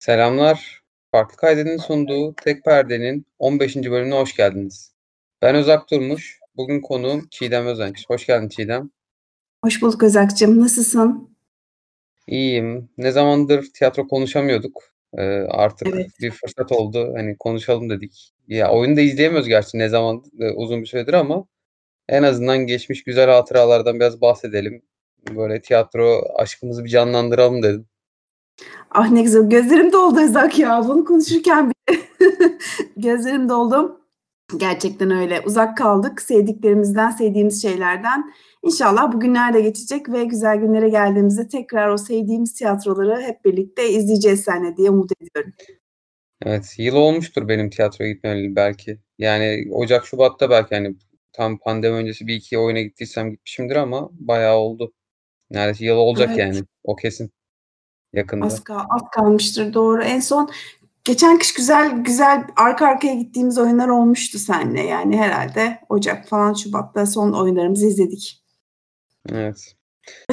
Selamlar. Farklı Kaydet'in sunduğu Tek Perde'nin 15. bölümüne hoş geldiniz. Ben Özak Durmuş. Bugün konuğum Çiğdem Özenç. Hoş geldin Çiğdem. Hoş bulduk Özak'cığım. Nasılsın? İyiyim. Ne zamandır tiyatro konuşamıyorduk. Ee, artık Evet. bir fırsat oldu. Hani konuşalım dedik. Ya oyunu da izleyemiyoruz gerçi ne zaman e, uzun bir süredir ama en azından geçmiş güzel hatıralardan biraz bahsedelim. Böyle tiyatro aşkımızı bir canlandıralım dedim. Ah ne güzel. Gözlerim doldu Özak ya. Bunu konuşurken bile gözlerim doldu. Gerçekten öyle. Uzak kaldık. Sevdiklerimizden, sevdiğimiz şeylerden. İnşallah bugünler de geçecek ve güzel günlere geldiğimizde tekrar o sevdiğimiz tiyatroları hep birlikte izleyeceğiz seninle diye umut ediyorum. Evet, yıl olmuştur benim tiyatroya gitmeyeli belki. Yani Ocak, Şubat'ta belki hani tam pandemi öncesi bir iki oyuna gittiysem gitmişimdir ama bayağı oldu. Neredeyse yıl olacak Evet. yani. O kesin. Yakında. Az, kal- az kalmıştır doğru. En son geçen kış güzel güzel arka arkaya gittiğimiz oyunlar olmuştu seninle. Yani herhalde Ocak falan Şubat'ta son oyunlarımızı izledik. Evet.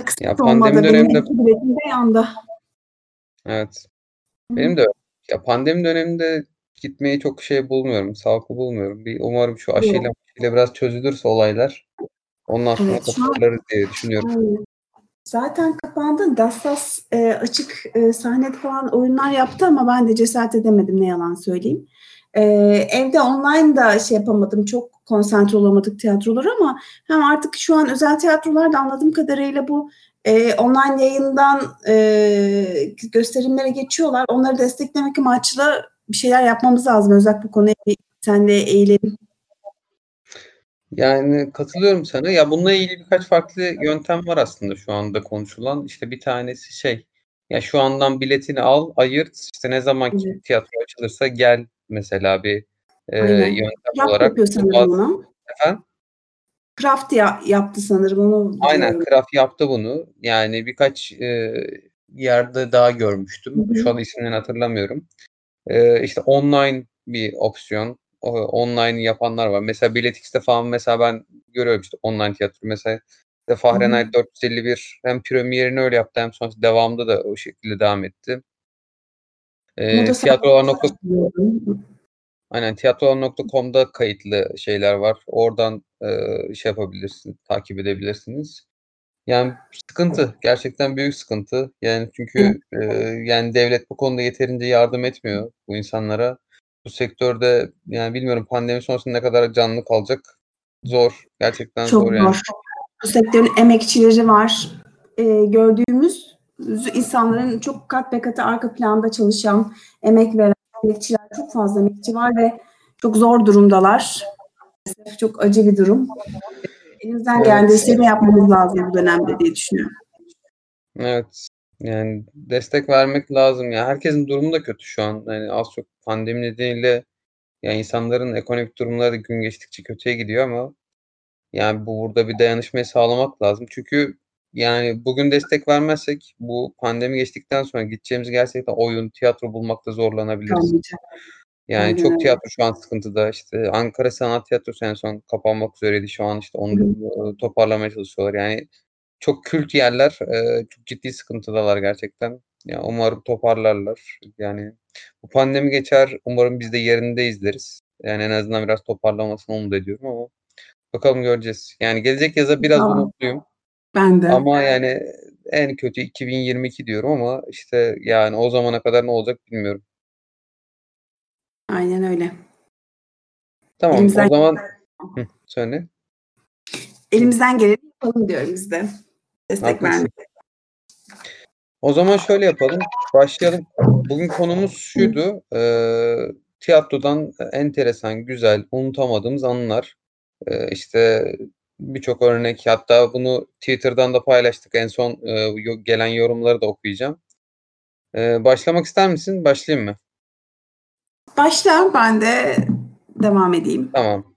Kısmet Ya pandemi döneminde iki biletim de yandı. evet. Benim de öyle. Ya pandemi döneminde gitmeyi çok şey bulmuyorum. Sağlıklı bulmuyorum. Bir umarım şu aşıyla, aşıyla biraz çözülürse olaylar. Ondan sonra Evet, toparlarız diye düşünüyorum. Aynen. Zaten kapandı. Dassas e, açık e, sahnede falan oyunlar yaptı ama ben de cesaret edemedim ne yalan söyleyeyim. E, evde online da şey yapamadım. Çok konsantre olamadık tiyatrolara ama hem artık şu an özel tiyatrolarda anladığım kadarıyla bu e, online yayından e, gösterimlere geçiyorlar. Onları desteklemek amaçlı bir şeyler yapmamız lazım. Özellikle bu konuya senle eğilelim. Yani katılıyorum sana. Ya bununla ilgili birkaç farklı yöntem var aslında şu anda konuşulan. İşte bir tanesi şey. Ya şu andan biletini al, ayırt. İşte ne zaman ki Evet. tiyatro açılırsa gel mesela bir e, Aynen. yöntem Craft olarak. yapıyor sanırım Bazı- onu. Efendim? Craft ya, yaptı sanırım onu. Aynen biliyorum. Kraft yaptı bunu. Yani birkaç e, yerde daha görmüştüm. Hı hı. Şu an isimlerini hatırlamıyorum. E, işte online bir opsiyon. Online yapanlar var. Mesela Biletix'te falan mesela ben görüyorum işte online tiyatro. Mesela işte Fahrenheit 451 hem premierini öyle yaptı hem sonrasında devamında da o şekilde devam etti. E, tiyatrolar.com. Aynen tiyatrolar.com'da kayıtlı şeyler var. Oradan e, şey yapabilirsin, takip edebilirsiniz. Yani sıkıntı, gerçekten büyük sıkıntı. Yani çünkü e, yani devlet bu konuda yeterince yardım etmiyor bu insanlara. Bu sektörde yani bilmiyorum pandemi sonrasında ne kadar canlı kalacak. Zor, gerçekten Çok zor yani. zor. Bu sektörün emekçileri var. Ee, gördüğümüz insanların çok kat be katı arka planda çalışan, emek veren emekçiler çok fazla emekçi var ve çok zor durumdalar. Çok acı bir durum. Elimizden Evet. geldiğince yapmamız lazım bu dönemde diye düşünüyorum. Evet. Yani destek vermek lazım. Ya herkesin durumu da kötü şu an. Yani az çok pandemi nedeniyle ya insanların ekonomik durumları gün geçtikçe kötüye gidiyor ama yani bu burada bir dayanışmayı sağlamak lazım. Çünkü yani bugün destek vermezsek bu pandemi geçtikten sonra gideceğimiz gerçekten oyun, tiyatro bulmakta zorlanabiliriz. Yani Aynen çok tiyatro şu an sıkıntıda. İşte Ankara Sanat Tiyatrosu en son kapanmak üzereydi. Şu an işte onu toparlamaya çalışıyorlar. Yani çok kült yerler e, çok ciddi sıkıntıdalar gerçekten. Ya umarım toparlarlar. Yani bu pandemi geçer. Umarım biz de yerinde izleriz. Yani en azından biraz toparlamasını umut ediyorum ama bakalım göreceğiz. Yani gelecek yaza biraz Tamam. umutluyum. Ben de. Ama yani en kötü 2022 diyorum ama işte yani o zamana kadar ne olacak bilmiyorum. Aynen öyle. Tamam Elimizden- o zaman Hı, söyle. Elimizden geleni yapalım diyorum biz de. Destek Haklısın. vermek. O zaman şöyle yapalım. Başlayalım. Bugün konumuz şuydu. eee, tiyatrodan enteresan, güzel, unutamadığımız anılar. Eee, işte birçok örnek hatta bunu Twitter'dan da paylaştık. En son yo- gelen yorumları da okuyacağım. Eee, başlamak ister misin? Başlayayım mı? Başla ben de devam edeyim. Tamam.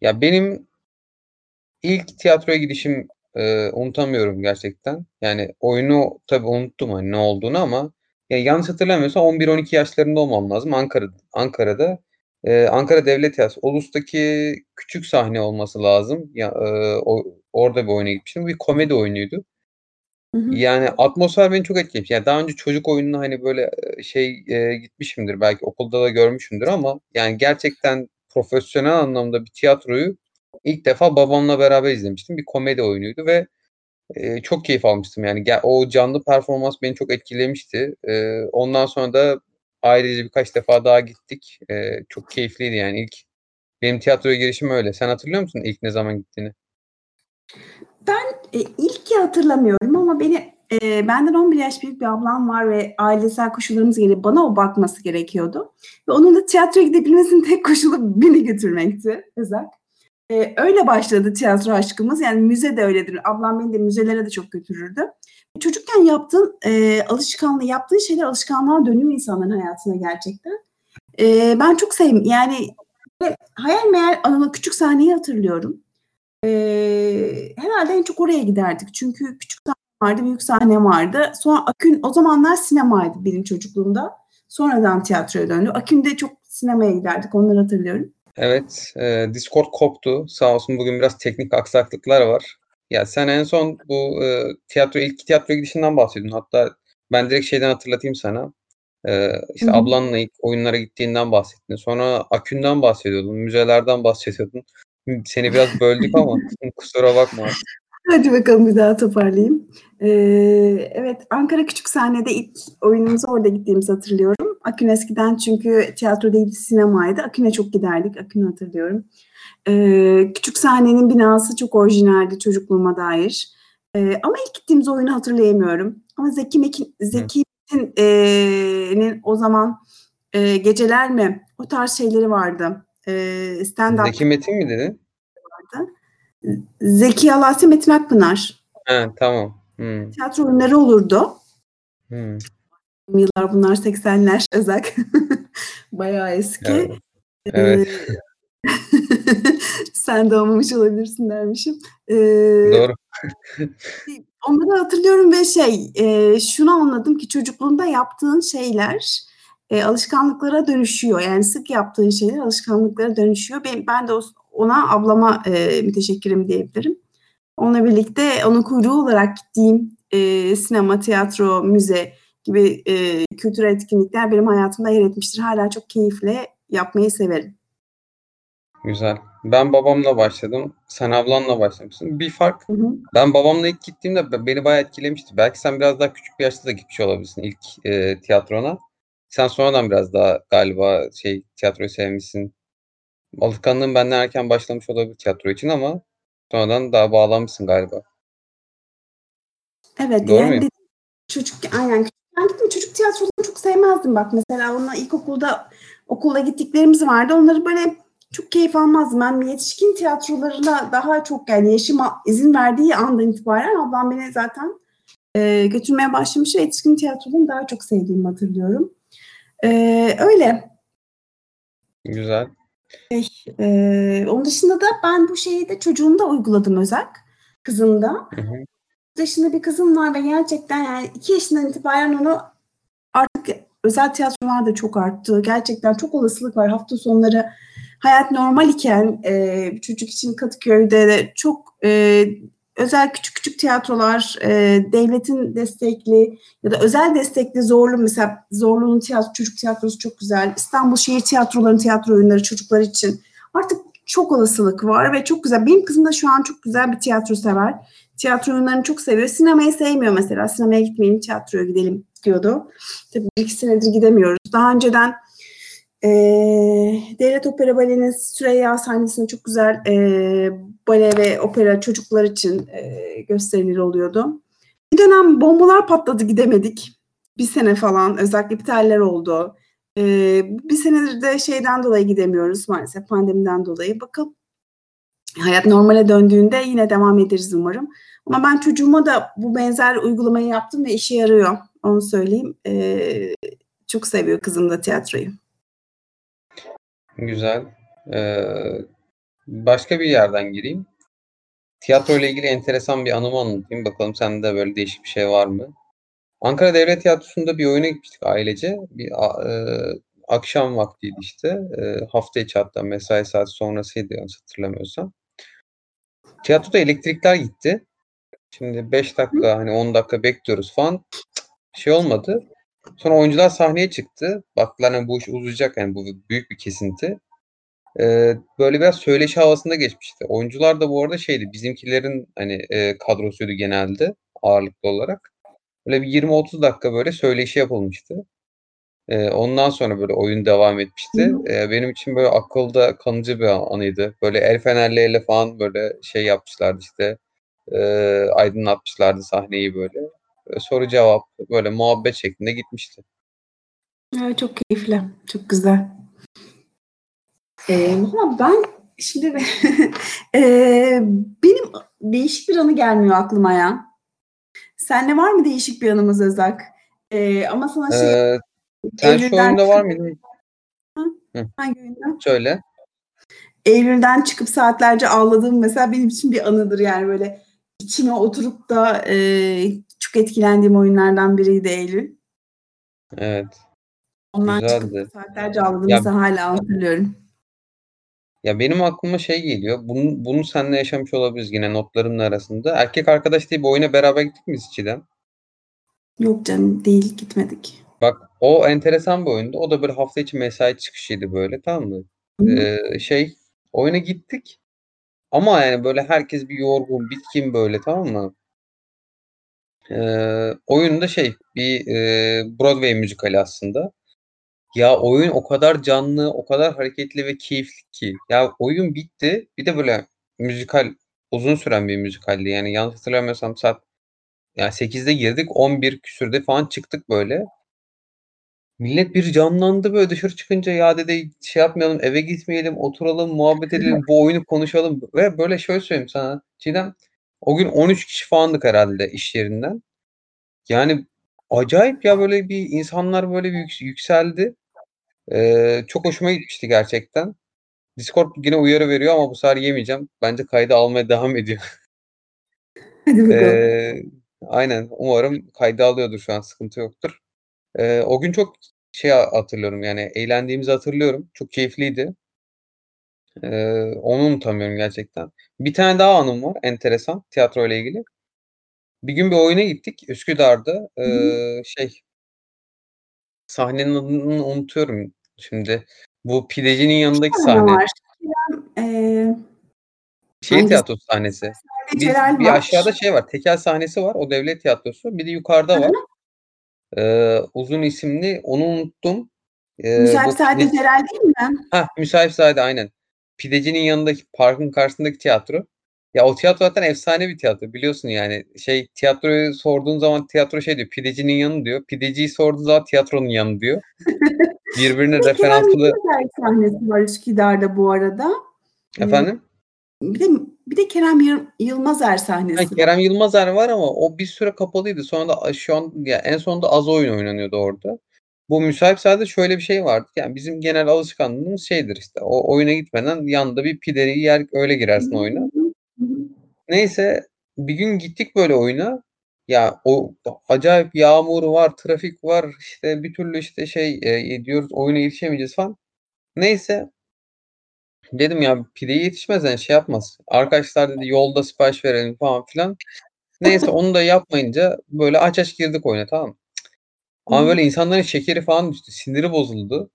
Ya benim ilk tiyatroya gidişim eee, unutamıyorum gerçekten. Yani oyunu tabii unuttum hani ne olduğunu ama ya yanlış hatırlamıyorsam 11-12 yaşlarında olmam lazım. Ankara Ankara'da eee, Ankara Devlet Tiyatrosu Ulus'taki küçük sahne olması lazım. Ya eee, o, orada bir oyuna gitmiştim. Bir komedi oyunuydu. Hı hı. Yani, atmosfer beni çok etkilemiş. Yani, daha önce çocuk oyununa, hani, böyle, şey, eee, gitmişimdir, belki okulda da görmüşümdür ama, yani, gerçekten profesyonel anlamda bir tiyatroyu ilk defa babamla beraber izlemiştim. Bir komedi oyunuydu ve, eee, çok keyif almıştım. Yani, o canlı performans beni çok etkilemişti. Eee, ondan sonra da ailece birkaç defa daha gittik. Eee, çok keyifliydi, yani. İlk benim tiyatroya girişim öyle. Sen hatırlıyor musun ilk ne zaman gittiğini? Ben, eee, ilki hatırlamıyorum ama beni, eee, benden 11 yaş büyük bir ablam var ve ailesel koşullarımız gereği bana o bakması gerekiyordu ve onun da tiyatroya gidebilmesinin tek koşulu beni götürmekti Özak. Eee, öyle başladı tiyatro aşkımız. Yani müze de öyledir. Ablam beni de müzelere de çok götürürdü. Çocukken yaptığın, eee, alışkanlığı, yaptığın şeyler alışkanlığa dönüyor insanların hayatına gerçekten. Eee, ben çok sevdim. Yani, hayal meyal anılı küçük sahneyi hatırlıyorum. Eee, herhâlde en çok oraya giderdik. Çünkü küçük sahne vardı, büyük sahne vardı. Sonra Akün o zamanlar sinemaydı benim çocukluğumda. Sonradan tiyatroya döndü. Akün'de çok sinemaya giderdik, onları hatırlıyorum. Evet, eee, Discord koptu. Sağ olsun bugün biraz teknik aksaklıklar var. Ya, sen en son bu, eee, tiyatro ilk tiyatroya gidişinden bahsediyordun. Hatta ben direkt şeyden hatırlatayım sana. Hı işte, hı. ablanla ilk oyunlara gittiğinden bahsettin. Sonra Akün'den bahsediyordun, müzelerden bahsediyordun. Seni biraz böldük ama kusura bakma. Hadi bakalım bir daha toparlayayım. Eee, evet, Ankara Küçüksahnede ilk oyunumuza orada gittiğimizi hatırlıyorum. Akün eskiden çünkü tiyatro değil sinemaydı. Akün'e çok giderdik. Akün'ü hatırlıyorum. Eee, Küçüksahne'nin binası çok orijinaldi çocukluğuma dair. Eee, ama ilk gittiğimiz oyunu hatırlayamıyorum. Ama Zeki Mekin. Zeki Mekin eee, nin o zaman, eee, Geceler mi, o tarz şeyleri vardı. Eee, stand-up Zeki Metin mi dedin? vardı. Zeki Alasya, Metin Akpınar. He, tamam. Hımm. Tiyatro oyunları olurdu. Hımm. Yıllar bunlar 80'ler Özak. Bayağı eski. Evet. Evet. Eee, sen doğmamış olabilirsin dermişim. Eee, Doğru. onları hatırlıyorum ve şey, eee, şunu anladım ki çocukluğunda yaptığın şeyler, eee, alışkanlıklara dönüşüyor. Yani sık yaptığın şeyler alışkanlıklara dönüşüyor. Benim ben de ona ablama, eee, müteşekkirim diyebilirim. Onunla birlikte onun kuyruğu olarak gittiğim, eee, sinema, tiyatro, müze gibi, eee, kültürel etkinlikler benim hayatımda yer etmiştir. Hâlâ çok keyifle yapmayı severim. Güzel. Ben babamla başladım. Sen ablanla başlamışsın. Bir fark, Hı hı. ben babamla ilk gittiğimde be beni bayağı etkilemişti. Belki sen biraz daha küçük bir yaşta da gitmiş olabilirsin ilk, eee, tiyatrona. Sen sonradan biraz daha galiba şey, tiyatroyu sevmişsin. Alışkanlığın benden erken başlamış olabilir tiyatro için ama sonradan daha bağlanmışsın galiba. Evet, Doğru yani muyum? de çocukken aynen küçükken gittim. Çocuk tiyatrolarını çok sevmezdim bak mesela. Onunla ilkokulda, okula gittiklerimiz vardı. Onları böyle çok keyif almazdım. Ben yetişkin tiyatrolarına daha çok yani yaşım izin verdiği andan itibaren ablam beni zaten, eee, götürmeye başlamış ve yetişkin tiyatrolarını daha çok sevdiğimi hatırlıyorum. Eee, öyle. Güzel. Şey, eee, onun dışında da ben bu şeyi de çocuğumda uyguladım Özak, kızımda. Hı hı. Yaşında bir kızım var ve gerçekten yani 2 yaşından itibaren onu artık özel tiyatrolar da çok arttı. Gerçekten çok olasılık var. Hafta sonları hayat normal iken, bir çocuk için Kadıköy'de de çok, eee, özel küçük küçük tiyatrolar, eee, devletin destekli ya da özel destekli Zorlu mesela Zorlu'nun tiyatro çocuk tiyatrosu çok güzel. İstanbul Şehir Tiyatroları'nın tiyatro oyunları çocuklar için. Artık çok olasılık var ve çok güzel. Benim kızım da şu an çok güzel bir tiyatro sever. Tiyatro oyunlarını çok seviyor. Sinemayı sevmiyor mesela. "Sinemaya gitmeyelim, tiyatroya gidelim." diyordu. Tabii 1-2 senedir gidemiyoruz. Daha önceden, eee, Devlet Opera Bale'nin Süreyya sahnesinde çok güzel, eee, bale ve opera çocuklar için, eee, gösterileri oluyordu. Bir dönem bombalar patladı, gidemedik. 1 sene falan özellikle iptaller oldu. Eee, 1 senedir de şeyden dolayı gidemiyoruz maalesef, pandemiden dolayı. Bakalım hayat normale döndüğünde yine devam ederiz umarım. Ama ben çocuğuma da bu benzer uygulamayı yaptım ve işe yarıyor. Onu söyleyeyim. Eee, çok seviyor kızım da tiyatroyu. Güzel. Eee, başka bir yerden gireyim. Tiyatroyla ilgili enteresan bir anımı anlatayım. Bakalım sende böyle değişik bir şey var mı? Ankara Devlet Tiyatrosu'nda bir oyuna gitmiştik ailece. Bir eee, akşam vaktiydi işte. Eee, hafta içi hatta mesai saati sonrasıydı yanlış hatırlamıyorsam. Tiyatroda elektrikler gitti. Şimdi 5 dakika, hani 10 dakika bekliyoruz falan. Şey olmadı. Sonra oyuncular sahneye çıktı. Baktılar hani bu iş uzayacak yani bu büyük bir kesinti. Eee, böyle biraz söyleşi havasında geçmişti. Oyuncular da bu arada şeydi, bizimkilerin hani, eee, kadrosuydu genelde ağırlıklı olarak. Böyle bir 20-30 dakika böyle söyleşi yapılmıştı. Eee, ondan sonra böyle oyun devam etmişti. Eee, benim için böyle akılda kalıcı bir anıydı. Böyle el fenerleriyle falan böyle şey yapmışlardı işte, eee, aydınlatmışlardı sahneyi böyle. Eee, soru cevap, böyle muhabbet şeklinde gitmişti. Evet, çok keyifli, çok güzel. Valla ben şimdi eee, benim değişik bir anı gelmiyor aklıma ya. Seninle var mı değişik bir anımız Özak? Eee, ama sana şey Eee, sen şu oyunda var çıkıp? Hı, Hıh. hangi oyunda? Söyle. Eylül'den çıkıp saatlerce ağladığım mesela benim için bir anıdır yani böyle içime oturup da, eee, çok etkilendiğim oyunlardan biriydi Eylül. Evet. Ondan çıkıp Güzeldi. saatlerce ağladığımı Ya mesela hâlâ hatırlıyorum. Ya, benim aklıma şey geliyor, bunu bunu seninle yaşamış olabiliriz yine notlarımın arasında. Erkek Arkadaş diye bir oyuna beraber gittik mi biz İrem? Yok canım, değil, gitmedik. Bak, o enteresan bir oyundu. O da böyle hafta içi mesai çıkışıydı böyle, tamam mı? Eee, şey, oyuna gittik ama yani böyle herkes bir yorgun, bitkin böyle, tamam mı? Eee, oyun da şey, bir, eee, Broadway müzikali aslında. Ya, oyun o kadar canlı, o kadar hareketli ve keyifli ki. Ya, oyun bitti. Bir de böyle müzikal, uzun süren bir müzikaldi. Yani yanlış hatırlamıyorsam saat ya 8'de girdik, 11 küsürde falan çıktık böyle. Millet bir canlandı böyle dışarı çıkınca, "Ya," dedi, "şey yapmayalım, eve gitmeyelim, oturalım, muhabbet edelim, bu oyunu konuşalım." Ve böyle şöyle söyleyeyim sana Çiğdem, o gün 13 kişi falandık herhâlde iş yerinden. Yani acayip ya, böyle bir insanlar böyle bir yüks yükseldi. Eee, çok hoşuma gitmişti gerçekten. Discord yine uyarı veriyor ama bu sefer yemeyeceğim. Bence kaydı almaya devam ediyor. Hadi bakalım. Eee, aynen, umarım kaydı alıyordur şu an, sıkıntı yoktur. Eee, o gün çok şey hatırlıyorum, yani eğlendiğimizi hatırlıyorum. Çok keyifliydi. Eee, onu unutamıyorum gerçekten. Bir tane daha anım var enteresan tiyatroyla ilgili. Bir gün bir oyuna gittik Üsküdar'da. Hı. Eee, şey sahnenin adını unutuyorum şimdi. Bu pidecinin 2 yanındaki sahne. var. Şehir hangisi? tiyatrosu sahnesi. Biz bir var. aşağıda şey var, tekel sahnesi var, o devlet tiyatrosu. Bir de yukarıda var. Eee, uzun isimli, onu unuttum. Eee, bu Müsait-Sade pide Celal değil mi? Hah, Müsait-Sade aynen. Pidecinin yanındaki, parkın karşısındaki tiyatro. Ya, o tiyatro zaten efsane bir tiyatro biliyorsun yani. Şey, tiyatroyu sorduğun zaman tiyatro şey diyor, "Pidecinin yanı." diyor. Pideciyi sorduğun zaman, "Tiyatronun yanı." diyor. Bir Birbirine referanslı Yılmazer sahnesi var Üsküdar'da bu arada. Efendim? bir de bir de Kerem Yıl Yılmazer sahnesi var. Kerem Yılmazer var ama o bir süre kapalıydı. Sonra da şu an ya en sonunda az oyun oynanıyordu orada. Bu Müsait-Sade'de şöyle bir şey vardı. Yani bizim genel alışkanlığımız şeydir işte, o oyuna gitmeden yanında bir pideyi yer, öyle girersin oyuna. Neyse, bir gün gittik böyle oyuna. Ya, o acayip yağmur var, trafik var, işte bir türlü işte şey, eee, diyoruz oyuna yetişemeyeceğiz falan. Neyse dedim ya pideye yetişmez yani şey yapmaz. Arkadaşlar dedi yolda sipariş verelim falan filan. Neyse onu da yapmayınca böyle aç aç girdik oyuna, tamam mı? Ama böyle insanların şekeri falan düştü, siniri bozuldu.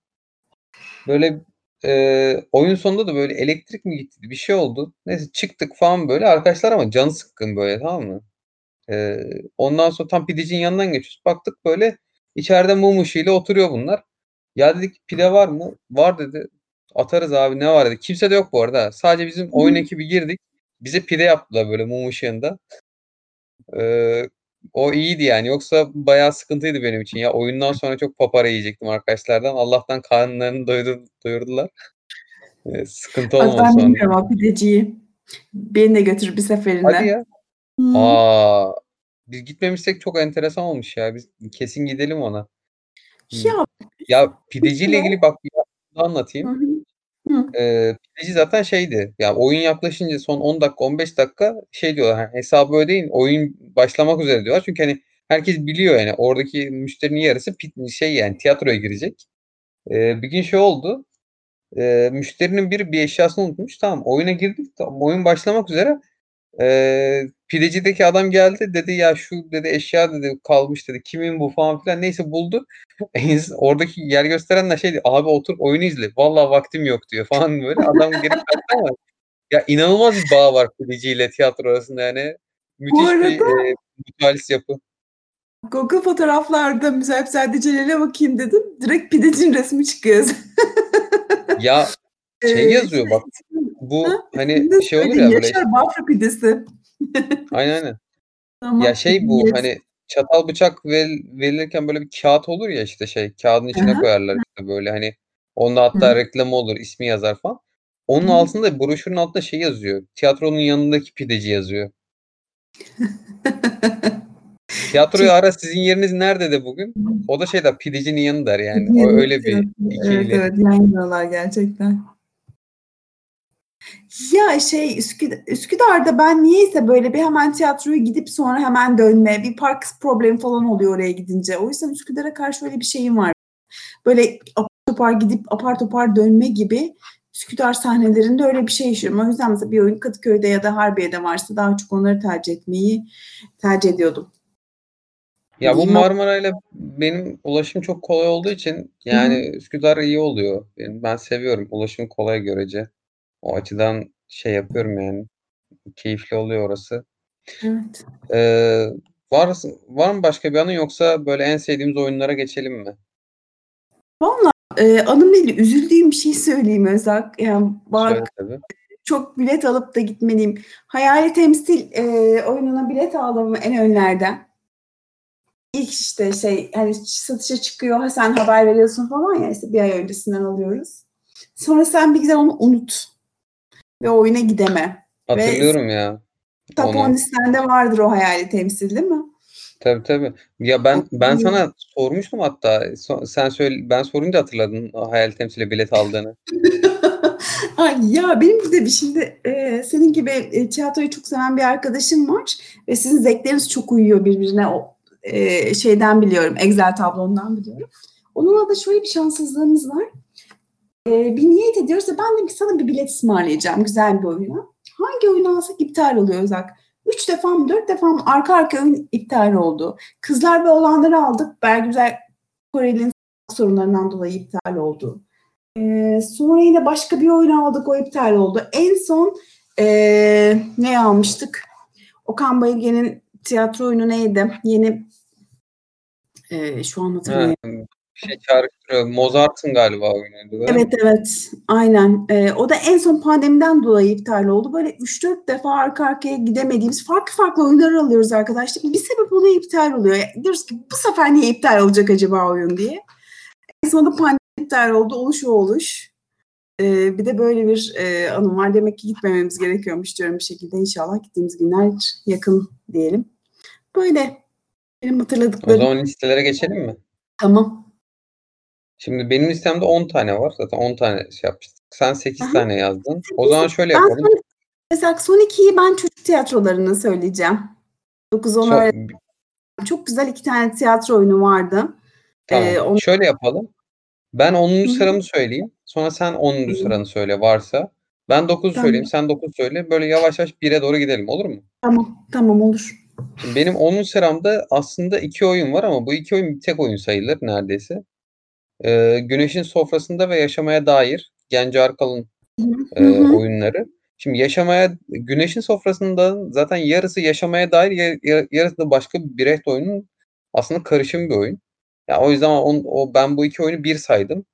Böyle, eee, oyun sonunda da böyle elektrik mi gitti, bir şey oldu. Neyse çıktık falan böyle. Arkadaşlar ama canı sıkkın böyle, tamam mı? Eee, ondan sonra tam pidecinin yanından geçiyoruz. Baktık böyle içeride mum ışığıyla oturuyor bunlar. Ya dedik pide var mı? Var dedi. Atarız abi ne var dedi. Kimse de yok bu arada. Sadece bizim oyun ekibi girdik. Bize pide yaptılar böyle mum ışığında. Eee, o iyiydi yani. Yoksa bayağı sıkıntıydı benim için ya. Oyundan sonra çok papara yiyecektim arkadaşlardan. Allah'tan karınlarını doyur doyurdular. Eee, sıkıntı olmadı ben sonra. bilmiyorum o pideciyi. Beni de götür bir Hadi seferinde. ya. Hıı. A! Biz gitmemişsek çok enteresan olmuş ya. Biz kesin gidelim ona. Ya Ya pideciyle ilgili bak bir anlatayım. hı. Hı. Zaten şeydi, ya oyun yaklaşınca son 10 dakika, 15 dakika şey diyorlar, hani, hesabı ödeyin, oyun başlamak üzere diyorlar. Çünkü, hani, herkes biliyor yani oradaki müşterinin yarısı şey yani tiyatroya girecek. Eee, bir gün şey oldu, eee, müşterinin biri bir eşyasını unutmuş. Tamam, oyuna girdik, tamam, oyun başlamak üzere. Eee, pidecideki adam geldi dedi ya şu dedi eşya dedi kalmış dedi. Kimin bu falan filan. Neyse buldu. Oradaki yer gösteren de şey diyor. Abi otur oyunu izle. Vallahi vaktim yok diyor falan böyle. Adam geri kalktı ama ya inanılmaz bir bağ var pideciyle tiyatro arasında yani. Bu Müthiş bir, arada eee, mutualist yapı. Google fotoğraflarda Müzeyip Celal'e bakayım dedim. Direkt pidecinin resmi çıkıyor. Ya şey yazıyor bak. Bu Hah, hani de şey olur ya böyle Yaşar Bafra pidesi. Aynen aynen. Ya Tamam. şey bu hani çatal bıçak veril verilirken böyle bir kâğıt olur ya işte şey kâğıdın Hı içine hı. koyarlar işte böyle hani onda hatta hı. reklamı olur, ismi yazar falan. Onun Hı altında broşürün altında şey yazıyor. Tiyatronun yanındaki pideci yazıyor. Tiyatroyu ara sizin yeriniz nerede de bugün? O da şey der pidecinin yanı der yani. O öyle bir tiyatro. Evet, ikili. evet. Yan gerçekten. Ya şey Üsküd Üsküdar'da ben niyeyse böyle bir hemen tiyatroya gidip sonra hemen dönme, bir park problemi falan oluyor oraya gidince. O yüzden Üsküdar'a karşı öyle bir şeyim var. Böyle apar topar gidip apar topar dönme gibi Üsküdar sahnelerinde öyle bir şey yaşıyorum. O yüzden mesela bir oyun Kadıköy'de ya da Harbiye'de varsa daha çok onları tercih etmeyi tercih ediyordum. Ya bu Diyeyim. Marmaray'la benim ulaşım çok kolay olduğu için yani Üsküdar iyi oluyor. Ben seviyorum. Ulaşım kolay görece. O açıdan şey yapıyorum yani. Keyifli oluyor orası. Evet. Eee, var var mı başka bir anın yoksa böyle en sevdiğimiz oyunlara geçelim mi? Valla, eee, anımla ilgili üzüldüğüm bir şey söyleyeyim Özak. Yani bak çok bilet alıp da gitmeliyim. Hayali Temsil, eee, oyununa bilet aldım en önlerden. İlk işte şey hani satışa çıkıyor, ha sen haber veriyorsun falan ya işte bir ay öncesinden alıyoruz. Sonra sen bir güzel onu unut ve oyuna gideme. Ve Hatırlıyorum ya top 10 onu. listende vardır o Hayali Temsil değil mi? Tabii tabii. Ya ben ben sana sormuştum hatta. So sen söyle ben sorunca hatırladın o Hayali Temsil'e bilet aldığını. Ay ya benim de bir şimdi eee, senin gibi e, tiyatroyu çok seven bir arkadaşım var ve sizin zevkleriniz çok uyuyor birbirine. O eee, şeyden biliyorum, Excel tablondan biliyorum. Onunla da şöyle bir şanssızlığımız var. Eee, bir niyet ediyoruz ben de sana bir bilet ısmarlayacağım güzel bir oyuna. Hangi oyunu alsak iptal oluyor Özak. Üç defa mı dört defa mı arka arka oyun iptal oldu. Kızlar ve olanları aldık. Bergüzel Koreli'nin sorunlarından dolayı iptal oldu. Eee, sonra yine başka bir oyun aldık o iptal oldu. En son eee, ne almıştık? Okan Bayülgen'in tiyatro oyunu neydi? Yeni eee, şu an Ha, hatırlayamıyorum. Şey çağrıştırıyor. Mozart'ın galiba değil mi? Evet evet aynen. Eee, o da en son pandemiden dolayı iptal oldu. Böyle 3-4 defa arka arkaya gidemediğimiz farklı farklı oyunlar alıyoruz arkadaşlar. Bir sebep oluyor iptal oluyor. Ya, diyoruz ki bu sefer niye iptal olacak acaba oyun diye. En sonunda pandemi iptal oldu. Oluş o oluş. Eee, bir de böyle bir eee, anım var. Demek ki gitmememiz gerekiyormuş diyorum bir şekilde. İnşallah gittiğimiz günler yakın diyelim. Böyle benim O hatırladıklarım. zaman listelere geçelim mi? Tamam. Şimdi benim listemde 10 tane var. Zaten 10 tane şey yapmıştık. Sen 8 Aha. tane yazdın. O zaman şöyle Ben yapalım. son, mesela son ikiyi ben çocuk tiyatrolarını söyleyeceğim. 9-10 So. Çok güzel iki tane tiyatro oyunu vardı. Tamam. Eee, on... Şöyle yapalım. Ben 10. Hı hı. sıramı söyleyeyim. Sonra sen 10. Hı. sıranı söyle varsa. Ben 9'u Tamam. söyleyeyim. Sen 9 söyle. Böyle yavaş yavaş 1'e doğru gidelim. Olur mu? Tamam. Tamam olur. Şimdi benim 10. sıramda aslında 2 oyun var ama bu 2 oyun bir tek oyun sayılır neredeyse. Eee, Güneşin Sofrasında ve Yaşamaya Dair Genco Arkal'ın hı. Hı hı. oyunları. Şimdi Yaşamaya Güneşin Sofrasında zaten yarısı Yaşamaya Dair ya ya yarısı da başka bir Brecht oyunun aslında karışım bir oyun. Ya o yüzden on o ben bu 2 oyunu 1 saydım.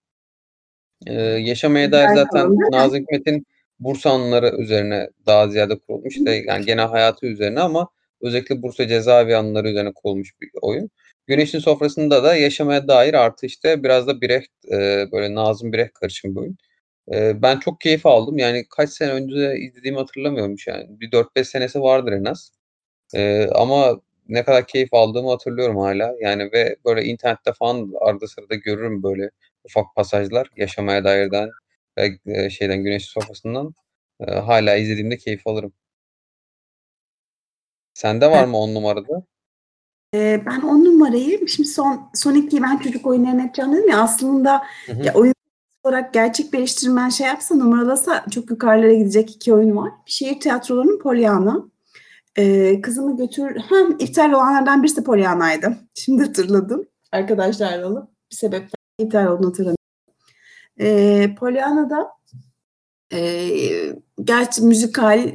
Eee, Yaşamaya Dair zaten? Nazım Hikmet'in Bursa anıları üzerine daha ziyade kurulmuş. İşte yani genel hayatı üzerine ama özellikle Bursa cezaevi anıları üzerine kurulmuş bir oyun. Güneşin Sofrasında da Yaşamaya Dair artı işte biraz da Brecht, eee, böyle Nazım Brecht karışım bir oyun. Eee, ben çok keyif aldım. Yani kaç sene önce izlediğimi hatırlamıyorum an. Bir 4-5 senesi vardır en az. Eee, ama ne kadar keyif aldığımı hatırlıyorum hâlâ. Yani ve böyle internette falan arada sırada görürüm böyle ufak pasajlar Yaşamaya Dair'den ve, eee, şeyden Güneşin Sofrası'ndan. Eee, hâlâ izlediğimde keyif alırım. Sende var mı 10 numarada? Eee, ben 10 numarayı şimdi son son 2'yi ben çocuk oyunlarını yapacağım dedim ya aslında Hı hı. ya oyun olarak gerçek bir eleştirmen şey yapsa numaralasa çok yukarılara gidecek 2 oyun var. Şehir tiyatrolarının Pollyanna. Eee, kızımı götür Hah, iptal olanlardan birisi Pollyanna'ydı. Şimdi hatırladım. Arkadaşlarla alıp bir sebepten iptal olduğunu hatırlamıyorum. Eee, Pollyanna'da eee, gerçi müzikal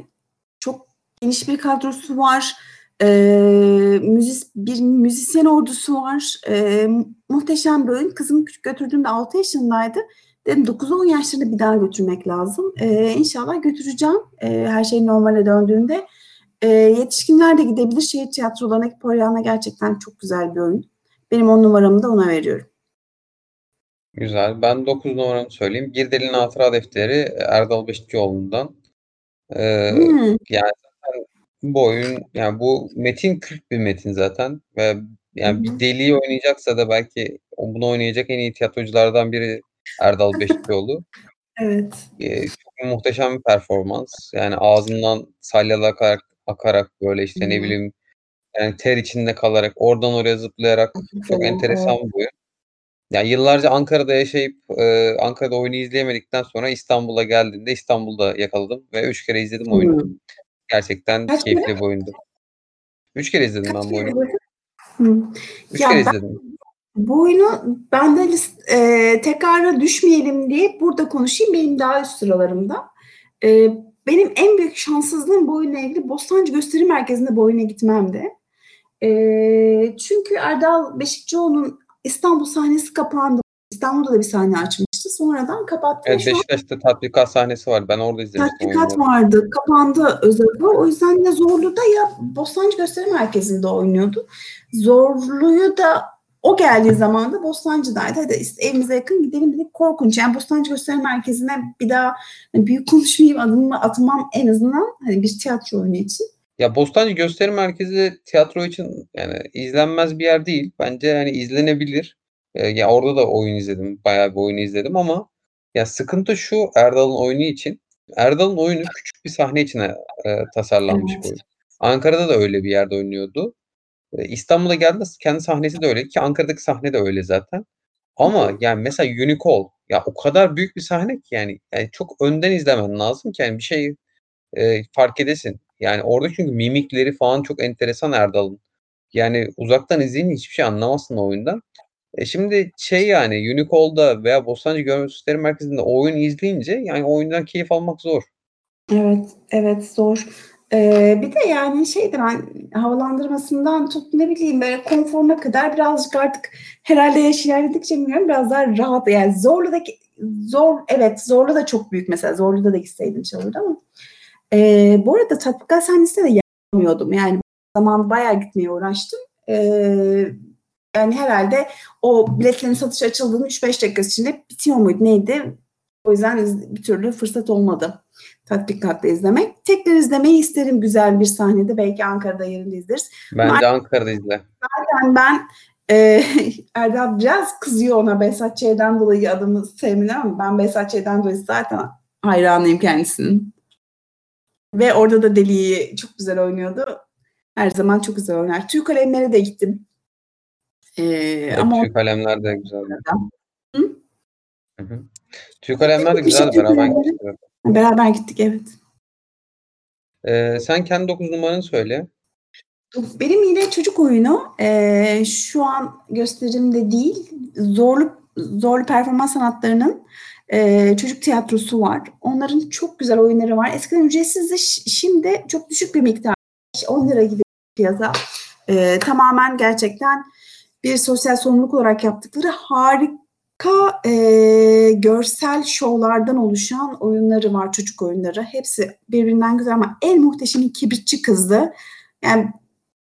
çok geniş bir kadrosu var. Eee, müzis bir müzisyen ordusu var. Eee, muhteşem bir oyun. Kızımı küçük götürdüğümde 6 yaşındaydı. Dedim 9-10 yaşlarında bir daha götürmek lazım. Eee, inşallah götüreceğim, eee, her şey normale döndüğünde. Eee, yetişkinler de gidebilir. Şehir tiyatrolarındaki Pollyanna gerçekten çok güzel bir oyun. Benim 10 numaramı da ona veriyorum. Güzel. Ben 9 numaramı söyleyeyim. Girdal'in Hatıra Defteri Erdal Beşikçioğlu'ndan. Eee, Hımm. yani bu oyun, yani bu metin kült bir metin zaten ve yani bir deliği oynayacaksa da belki bunu oynayacak en iyi tiyatroculardan biri Erdal Beşikçioğlu. Evet. Eee, çok muhteşem bir performans. Yani ağzından salyalar akarak akarak, böyle, işte, ne bileyim, yani ter içinde kalarak, oradan oraya zıplayarak çok enteresan bir oyun. Ya, yıllarca Ankara'da yaşayıp, eee, Ankara'da oyunu izleyemedikten sonra İstanbul'a geldiğinde İstanbul'da yakaladım ve 3 kere izledim oyunu. Gerçekten Kaç kere? keyifli bir oyundu. 3 kere izledim Kaç ben bu kere oyunu. Hımm. 3 kere Ya, ben izledim. bu oyunu ben de lis eee, tekrara düşmeyelim diye burada konuşayım, benim daha üst sıralarımda. Eee, benim en büyük şanssızlığım bu oyunla ilgili Bostancı Gösteri Merkezi'nde bu oyuna gitmemdi. Eee, çünkü Erdal Beşikçioğlu'nun İstanbul sahnesi kapandı. İstanbul'da da bir sahne açmıştı. Sonradan kapattı ve Evet, Beşiktaş'ta tatbikat sahnesi var. Ben orada izlemiştim tatbikat vardı. Kapandı özel o. Yüzden ya Zorlu'da ya Bostancı Gösteri Merkezi'nde oynuyordu. Zorlu'yu da o geldiği zaman da Bostancı'daydı. Hadi evimize yakın gidelim dedik. Korkunç. Yani Bostancı Gösteri Merkezi'ne bir daha hani büyük konuşmayayım, adımımı atmam en azından hani bir tiyatro oyunu için. Ya, Bostancı Gösteri Merkezi tiyatro için, yani, izlenmez bir yer değil. Bence, hani, izlenebilir. Eee, ya, orada da oyun izledim, bayağı bir oyunu izledim ama ya, sıkıntı şu Erdal'ın oyunu için. Erdal'ın oyunu küçük bir sahne için, eee, tasarlanmış bir Evet. oyun. Ankara'da da öyle bir yerde oynuyordu. Eee, İstanbul'a geldiğinde kendi sahnesi de öyle ki Ankara'daki sahne de öyle zaten. Ama yani mesela Unicall, ya, o kadar büyük bir sahne ki yani, yani, çok önden izlemen lazım ki hani bir şey, eee, fark edesin. Yani, orada çünkü mimikleri falan çok enteresan Erdal'ın. Yani, uzaktan izleyince hiçbir şey anlamazsın oyundan. E, şimdi şey, yani, Unicall'da veya Bostancı Gösteri Merkezi'nde o oyunu izleyince, yani, oyundan keyif almak zor. Evet, evet, zor. Eee, bir de yani şeydi ben havalandırmasından tut, ne bileyim, böyle konforuna kadar birazcık artık herhâlde yaş ilerledikçe bilmiyorum, biraz daha rahat yani Zorlu'daki Zor evet, Zorlu da çok büyük mesela. Zorlu'da da gitseydim şey olurdu ama. Eee, bu arada tatbikat sahnesine de yapamıyordum. Yani zamanında bayağı gitmeye uğraştım. Eee, yani herhâlde o biletlerin satışa açıldığının 3-5 dakika içinde bitiyor muydu, neydi? O yüzden bir türlü fırsat olmadı tatbikatta izlemek. Tekrar izlemeyi isterim güzel bir sahnede. Belki Ankara'da yerinde izleriz. Ama Bence Ankara'da izle. zaten ben, eee, Erdal biraz kızıyor ona Behzat Ç'den dolayı adamı sevmeden ama ben Behzat Ç'den dolayı zaten hayranıyım kendisinin. Ve orada da Deli'yi çok güzel oynuyordu. Her zaman çok güzel oynar. Tüy Kalemler'e de gittim. Eee, ama Tüy Kalemler de güzeldi. Hı? Hı hı. Tüy Kalemler de Gittik güzeldi. Tüy Beraber zaten. Beraber gittik, evet. Eee, sen kendi 9 numaranı söyle. Benim yine çocuk oyunu. Eee, şu an gösterimde değil. Zorlu Zorlu Performans Sanatları'nın, eee, çocuk tiyatrosu var. Onların çok güzel oyunları var. Eskiden ücretsizdi. Şimdi çok düşük bir miktar. €10 gibi piyasa. Eee, tamamen gerçekten bir sosyal sorumluluk olarak yaptıkları harika, eee, görsel şovlardan oluşan oyunları var, çocuk oyunları. Hepsi birbirinden güzel ama en muhteşemi Kibritçi Kız'dı. Yani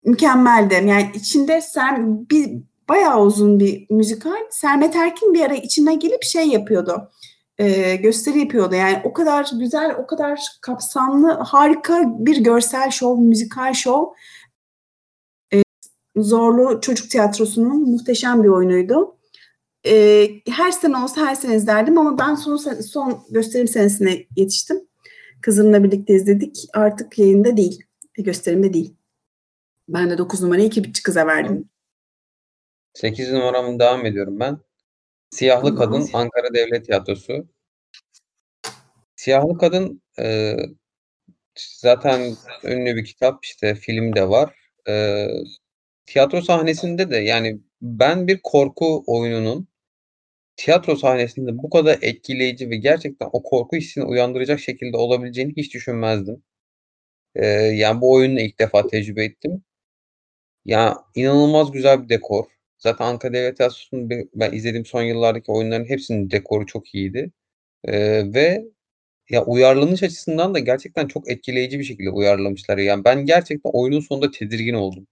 mükemmeldi. Yani içinde Serm bir bayağı uzun bir müzikal. Sermet Erkin bir ara içine gelip şey yapıyordu, eee, gösteri yapıyordu. Yani o kadar güzel, o kadar kapsamlı, harika bir görsel şov, müzikal şov. Zorlu Çocuk Tiyatrosu'nun muhteşem bir oyunuydu. Eee, her sene olsa her sene izlerdim ama ben son son gösterim senesine yetiştim. Kızımla birlikte izledik. Artık yayında değil, gösterimde değil. Ben de 9 numarayı Kibritçi Kız'a verdim. 8 numaramla devam ediyorum ben. Siyahlı. Kadın Ankara Devlet Tiyatrosu. Siyahlı Kadın, eee, zaten ünlü bir kitap, işte, film de var. Eee, tiyatro sahnesinde de, yani, ben bir korku oyununun tiyatro sahnesinde bu kadar etkileyici ve gerçekten o korku hissini uyandıracak şekilde olabileceğini hiç düşünmezdim. Eee, yani, bu oyunu ilk defa tecrübe ettim. Ya, inanılmaz güzel bir dekor. Zaten Ankara Devlet Tiyatrosu'nun be ben izlediğim son yıllardaki oyunların hepsinin dekoru çok iyiydi, eee, ve ya, uyarlanış açısından da gerçekten çok etkileyici bir şekilde uyarlamışlar. Yani, ben gerçekten oyunun sonunda tedirgin oldum.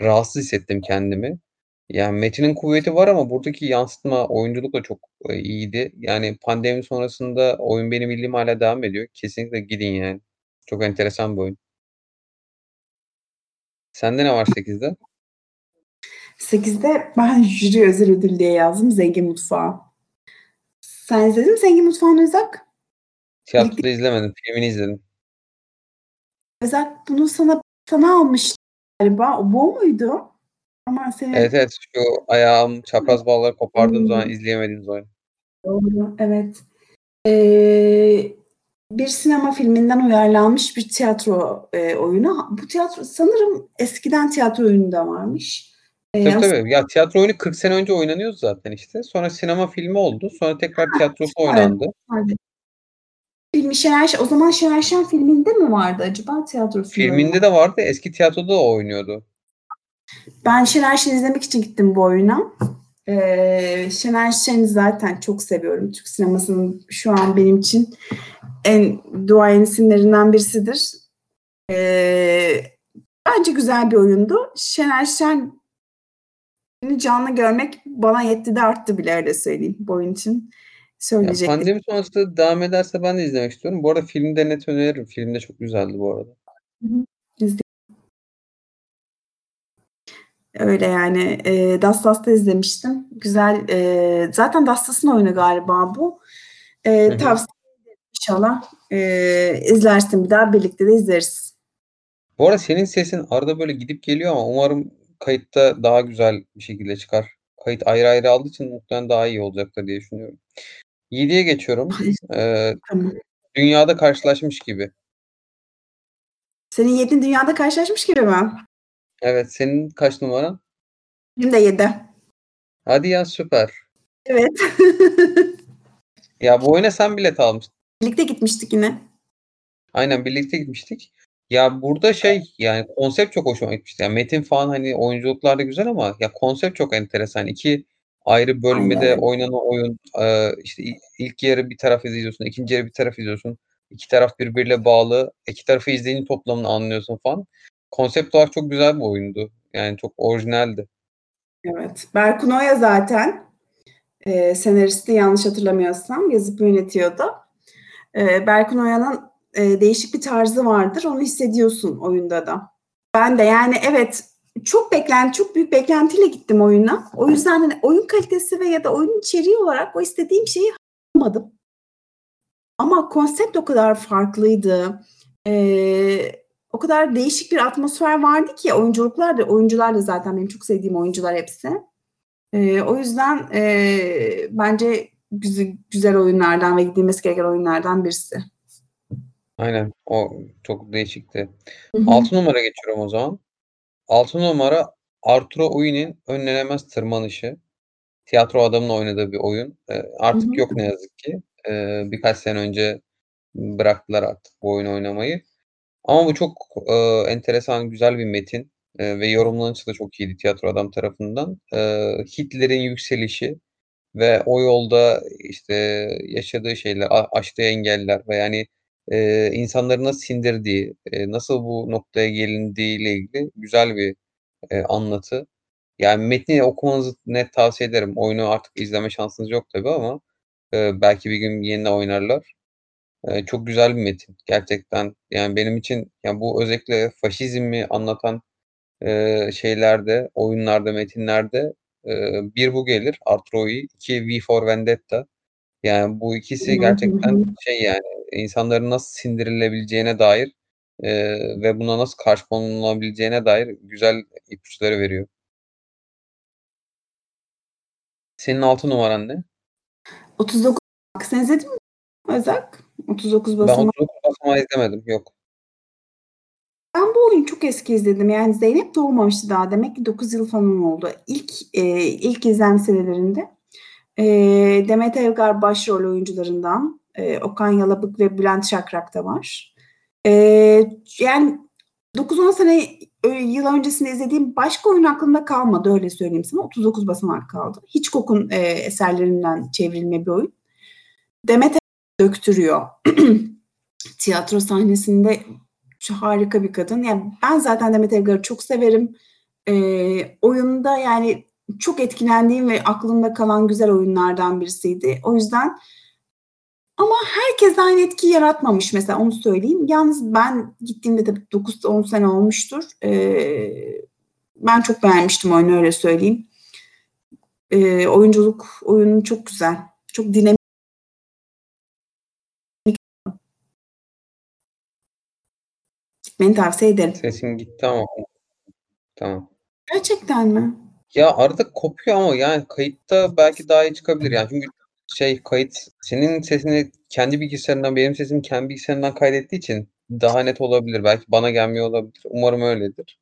Rahatsız hissettim kendimi. Yani, metnin kuvveti var ama buradaki yansıtma, oyunculuk da çok, eee, iyiydi. Yani, pandemi sonrasında oyun benim bildiğim hâlâ devam ediyor. Kesinlikle gidin yani. Çok enteresan bir oyun. Sende ne var 8'de? 8'de ben jüri özel ödül diye yazdım Zengin Mutfağı. Sen izledin mi Zengin Mutfağı'nı Özak? Tiyatroda izlemedim, filmini izledim. Özak bunu sana sana almıştı galiba. O bu muydu? Ama senin Evet, evet. Şu ayağım çapraz bağları kopardığım zaman Hımm. izleyemediğimiz oyun. Doğru, evet. Eee, bir sinema filminden uyarlanmış bir tiyatro, eee, oyunu. Bu tiyatro sanırım eskiden tiyatro oyunu da varmış. Eee, Tabii, as tabii. Ya, tiyatro oyunu 40 sene önce oynanıyordu zaten, işte. Sonra sinema filmi oldu. Sonra tekrar tiyatrosu oynandı. süperdi. Filmi Şener Şen o zaman Şener Şen filminde mi vardı acaba, tiyatrosunda mı? Filminde de vardı, eski tiyatroda da oynuyordu. Ben Şener Şen'i izlemek için gittim bu oyuna. Eee, Şener Şen'i zaten çok seviyorum. Türk sinemasının şu an benim için en duayen isimlerinden birisidir. Eee, bence güzel bir oyundu. Şener Şen'i canlı görmek bana yetti de arttı bile, öyle söyleyeyim bu oyun için. Ya, Söyleyeceklerim pandemi sonrası devam ederse ben de izlemek istiyorum. Bu arada filmi de net öneririm. Film de çok güzeldi bu arada. Hı hı. İzle Öyle yani. Eee, Dassas'ta izlemiştim. Güzel, eee, zaten Dassas'ın oyunu galiba bu. Hı Eee, hı. tavsiye ederim inşallah. Eee, izlersin bir daha, birlikte de izleriz. Bu arada senin sesin arada böyle gidip geliyor ama umarım kayıtta daha güzel bir şekilde çıkar. Kayıt ayrı ayrı aldığı için muhtemelen daha iyi olacaktır diye düşünüyorum. 7'ye geçiyorum. Eee, Tamam. Dünyada Karşılaşmış Gibi. Senin 7'in Dünyada Karşılaşmış Gibi mi? Evet, senin kaç numaran? Benim de 7. Hadi ya, süper. Evet. Ya, bu oyuna sen bilet almıştın. Birlikte gitmiştik yine. Aynen, birlikte gitmiştik. Ya, burada şey, yani, konsept çok hoşuma gitmişti. Yani, metin falan, hani, oyunculuklar da güzel ama ya, konsept çok enteresan. 2 ayrı bölmede Aynen. oynanan oyun. Eee, işte, i ilk yarı bir taraf izliyorsun, 2'nci yarı bir taraf izliyorsun. 2 taraf birbiriyle bağlı. 2 tarafı izleyince toplamını anlıyorsun falan. Konsept olarak çok güzel bir oyundu. Yani, çok orijinaldi. Evet. Berkun Oya zaten, eee, senaristi yanlış hatırlamıyorsam, yazıp yönetiyordu. Eee, Berkun Oya'nın, eee, değişik bir tarzı vardır. Onu hissediyorsun oyunda da. Ben de, yani, evet, çok beklenti çok büyük beklentiyle gittim oyuna. O yüzden, hani, oyun kalitesi ve ya da oyunun içeriği olarak o istediğim şeyi alamadım. Ama konsept o kadar farklıydı. Eee, o kadar değişik bir atmosfer vardı ki oyunculuklar da oyuncular da zaten benim çok sevdiğim oyuncular hepsi. Eee, o yüzden, eee, bence güze güzel oyunlardan ve gidilmesi gereken oyunlardan birisi. Aynen, o çok değişikti. Hı hı. 6 numaraya geçiyorum o zaman. 6 numara Arturo Ui'nin Önlenemez Tırmanışı. Tiyatro adamın oynadığı bir oyun. Hı artık hı. yok ne yazık ki. Eee, birkaç sene önce bıraktılar artık bu oyunu oynamayı. Ama bu çok, eee, enteresan, güzel bir metin, eee, ve yorumlanışı da çok iyiydi tiyatro adam tarafından. Eee, Hitler'in yükselişi ve o yolda, işte, yaşadığı şeyler, aştığı engeller ve, yani, eee, insanları nasıl sindirdiği, eee, nasıl bu noktaya gelindiğiyle ilgili güzel bir, eee, anlatı. Yani, metni okumanızı net tavsiye ederim. Oyunu artık izleme şansınız yok tabii ama, eee, belki bir gün yeniden oynarlar. Eee, çok güzel bir metin gerçekten. Yani, benim için, ya, bu özellikle faşizmi anlatan, eee, şeylerde, oyunlarda, metinlerde, eee, 1 bu gelir Arturo Ui, 2 V for Vendetta. Yani, bu ikisi gerçekten şey, yani, insanların nasıl sindirilebileceğine dair, eee, ve buna nasıl karşı konulabileceğine dair güzel ipuçları veriyor. Senin 6 numaran ne? 39 Sen izledin mi Özak? 39 Ben Basamak. 39 Basamağı izlemedim, yok. oyunu çok eski izledim. Yani Zeynep doğmamıştı daha. Demek ki 9 yıl falan oldu. İlk e, ilk izlem senelerinde. E, Demet Evgar başrol oyuncularından. E, Okan Yalabık ve Bülent Şakrak da var. E, yani 9-10 sene yıl öncesinde izlediğim başka oyun aklımda kalmadı öyle söyleyeyim sana. 39 basamak kaldı. Hitchcock'un e, eserlerinden çevrilme bir oyun. Demet döktürüyor. Tiyatro sahnesinde harika bir kadın. Yani ben zaten Demet Evgar'ı çok severim. E, oyunda yani çok etkilendiğim ve aklımda kalan güzel oyunlardan birisiydi. O yüzden ama herkes aynı etki yaratmamış mesela onu söyleyeyim. Yalnız ben gittiğimde tabii 9-10 sene olmuştur. Ee, ben çok beğenmiştim oyunu öyle söyleyeyim. Ee, oyunculuk oyunu çok güzel. Çok dinamik. Gitmeni tavsiye ederim. Sesin gitti ama. Tamam. Gerçekten mi? Ya arada kopuyor ama yani kayıtta belki daha iyi çıkabilir. Yani çünkü şey kayıt senin sesini kendi bilgisayarından benim sesimi kendi bilgisayarından kaydettiği için daha net olabilir. Belki bana gelmiyor olabilir. Umarım öyledir.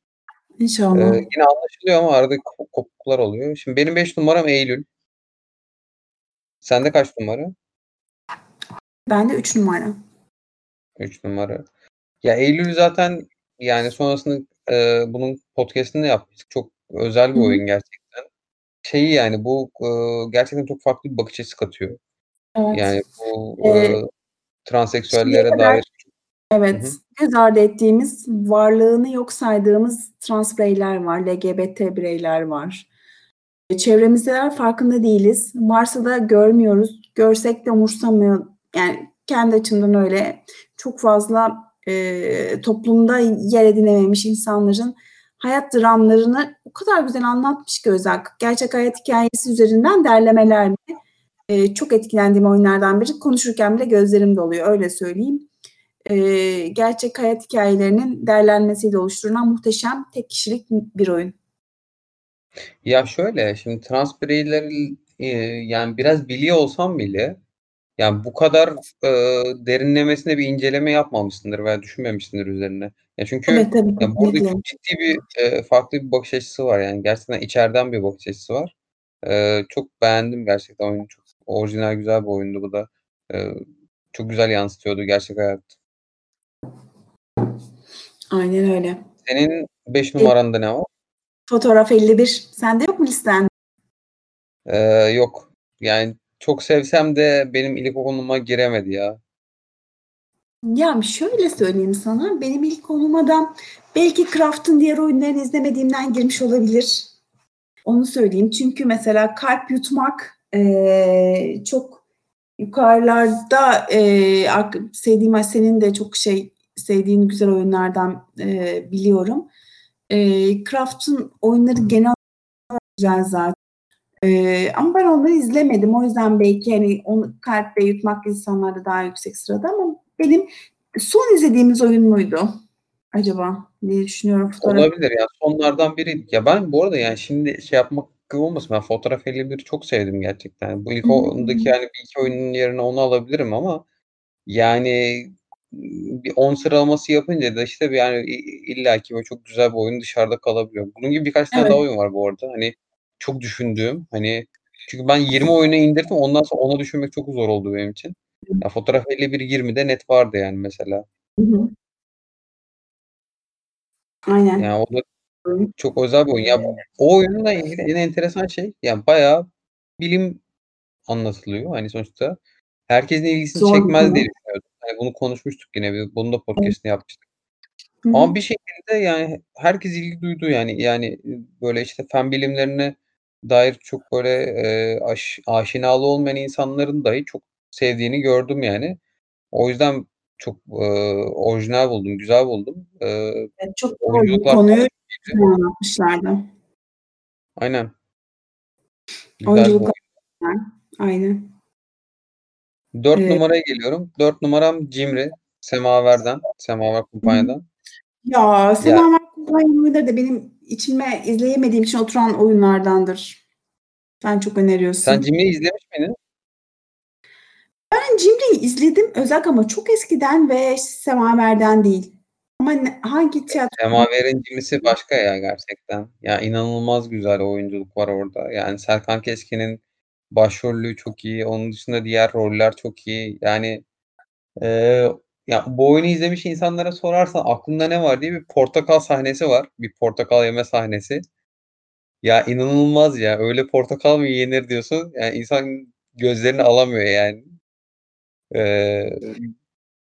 İnşallah. Ee, yine anlaşılıyor ama arada kopukluklar oluyor. Şimdi benim 5 numaram Eylül. Sende kaç numara? Ben de 3 numara. 3 numara. Ya Eylül zaten yani sonrasında e, bunun podcast'ini de yapmıştık. Çok özel bir hı. oyun gerçekten. Şeyi yani bu e, gerçekten çok farklı bir bakış açısı katıyor. Evet. Yani bu Ee, e, transseksüellere kadar- dair. Evet, Hı hı. göz ardı ettiğimiz, varlığını yok saydığımız trans bireyler var, LGBT bireyler var. E, Çevremizdeler farkında değiliz. Varsa da görmüyoruz. Görsek de umursamıyor. Yani kendi açımdan öyle. Çok fazla e, toplumda yer edinememiş insanların hayat dramlarını o kadar güzel anlatmış ki Özak. Gerçek hayat hikayesi üzerinden derlemelerle e, çok etkilendiğim oyunlardan biri. Konuşurken bile gözlerim doluyor öyle söyleyeyim e, gerçek hayat hikayelerinin derlenmesiyle oluşturulan muhteşem tek kişilik bir oyun. Ya şöyle şimdi trans bireyleri e, yani biraz biliyor olsam bile yani bu kadar e, derinlemesine bir inceleme yapmamışsındır veya düşünmemişsindir üzerine. Ya çünkü Evet tabii ya burada kesinlikle. çok ciddi bir e, farklı bir bakış açısı var yani gerçekten içeriden bir bakış açısı var. E, çok beğendim gerçekten oyunu çok orijinal güzel bir oyundu bu da. E, çok güzel yansıtıyordu gerçek hayat. Aynen öyle. Senin 5 numaranda ne var? Fotoğraf 51. Sende yok mu listen? Ee, yok. Yani çok sevsem de benim ilkokuluma giremedi ya. Ya şöyle söyleyeyim sana. Benim ilk konuma da belki Craft'ın diğer oyunlarını izlemediğimden girmiş olabilir. Onu söyleyeyim. Çünkü mesela kalp yutmak eee, çok yukarılarda ark- sevdiğim senin de çok şey sevdiğin güzel oyunlardan eee, biliyorum. Eee Craft'ın oyunları genel güzel zaten. Eee, ama ben onları izlemedim. O yüzden belki hani onu kalple yutmak insanlarda daha yüksek sırada ama benim son izlediğimiz oyun muydu acaba diye düşünüyorum. Fotoğraf. Olabilir ya. Sonlardan biri. Ya ben bu arada yani şimdi şey yapmak gibi olmasın. Ben Fotoğraf 51'i çok sevdim gerçekten. Bu ilk hı. ondaki yani bir iki oyunun yerine onu alabilirim ama yani bir 10 sıralaması yapınca da işte bir yani illaki böyle çok güzel bir oyun dışarıda kalabiliyor. Bunun gibi birkaç tane Evet. daha oyun var bu arada. Hani çok düşündüğüm hani çünkü ben 20 oyunu indirdim ondan sonra ona düşünmek çok zor oldu benim için. Ya Fotoğraf 51 20'de net vardı yani mesela. Hı hı. Aynen. Yani o da çok özel bir oyun. Ya o oyunla ilgili en enteresan şey yani bayağı bilim anlatılıyor. Hani sonuçta herkesin ilgisini Zor çekmez diye düşünüyordum. Hani bunu konuşmuştuk yine. bir- Bunun da podcast'ini yapmıştık. Hı hı. Ama bir şekilde yani herkes ilgi duydu yani. Yani böyle işte fen bilimlerine dair çok böyle e, aş, aşinalı olmayan insanların dahi çok sevdiğini gördüm yani. O yüzden çok e, orijinal buldum, güzel buldum. E, Evet, çok bir oyunculuklar konuyu anlatmışlardı. Aynen. Güzel. Aynen. 4 Evet. numaraya geliyorum. 4 numaram Cimri. Semaver'den. Semaver Kumpanya'dan. Ya Semaver Kumpanya oyunları da benim içime izleyemediğim için oturan oyunlardandır. Sen çok öneriyorsun. Sen Cimri'yi izlemiş miydin? Ben Cimri'yi izledim özel ama çok eskiden ve Semaver'den değil. Ama ne hangi tiyatro Semaver'in Cimri'si başka ya gerçekten. Ya, inanılmaz güzel oyunculuk var orada. Yani Serkan Keskin'in başrolü çok iyi. Onun dışında diğer roller çok iyi. Yani, eee, ya, bu oyunu izlemiş insanlara sorarsan aklında ne var diye bir portakal sahnesi var. Bir portakal yeme sahnesi. Ya, inanılmaz ya. Öyle portakal mı yenir diyorsun. Yani insan gözlerini alamıyor yani. Eee,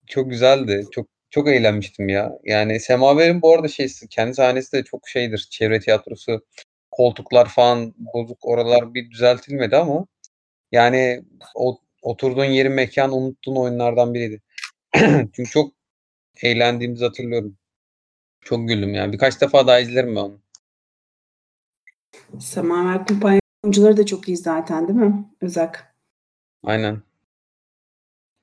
çok güzeldi. Çok çok eğlenmiştim ya. Yani Semaver'in bu arada şeysi, kendi sahnesi de çok şeydir, çevre tiyatrosu. Koltuklar falan bozuk, oralar bir düzeltilmedi ama yani o oturduğun yeri, mekânı unuttuğun oyunlardan biriydi. Çünkü çok eğlendiğimizi hatırlıyorum. Çok güldüm yani. Birkaç defa daha izlerim ben onu. Semaver Kumpanya oyuncuları da çok iyi zaten, değil mi? Özak. Aynen.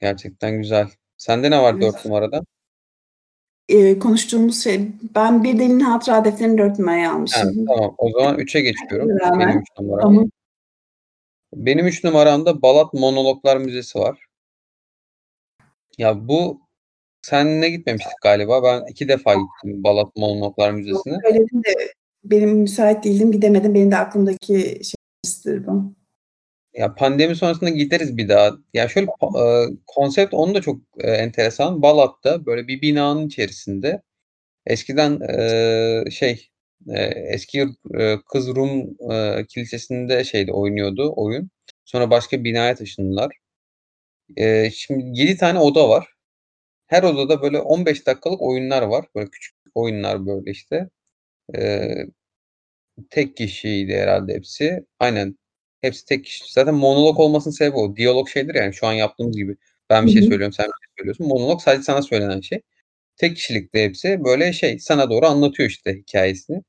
Gerçekten güzel. Sende ne var Evet. 4 numarada? Eee, konuştuğumuz şey, ben Bir Delinin Hatıra Defteri'ni 4 numaraya almışım. tamam. O zaman 3'e geçiyorum. Benim 3 numaram. Tamam. Benim 3 numaramda Balat Monologlar Müzesi var. Ya, bu seninle gitmemiştik galiba. Ben 2 defa gittim Balat Yok, Müzesi'ne. söyledin de benim müsait değildim, gidemedim. Benim de aklımdaki şeydir bu. Ya, pandemi sonrasında gideriz bir daha. Ya, şöyle konsept onun da çok, enteresan. Balat'ta böyle bir binanın içerisinde eskiden, şey, eski, eee, Kız Rum, kilisesinde şeydi, oynuyordu oyun. Sonra başka binaya taşındılar. Eee, şimdi 7 tane oda var. Her odada böyle 15 dakikalık oyunlar var. Böyle küçük oyunlar böyle işte. Eee, tek kişiydi herhâlde hepsi. Aynen. Hepsi tek kişi. Zaten monolog olmasının sebebi o. Diyalog şeydir yani şu an yaptığımız gibi. Ben bir şey söylüyorum, sen bir şey söylüyorsun. Monolog sadece sana söylenen şey. Tek kişilikti hepsi. Böyle şey, sana doğru anlatıyor işte hikâyesini.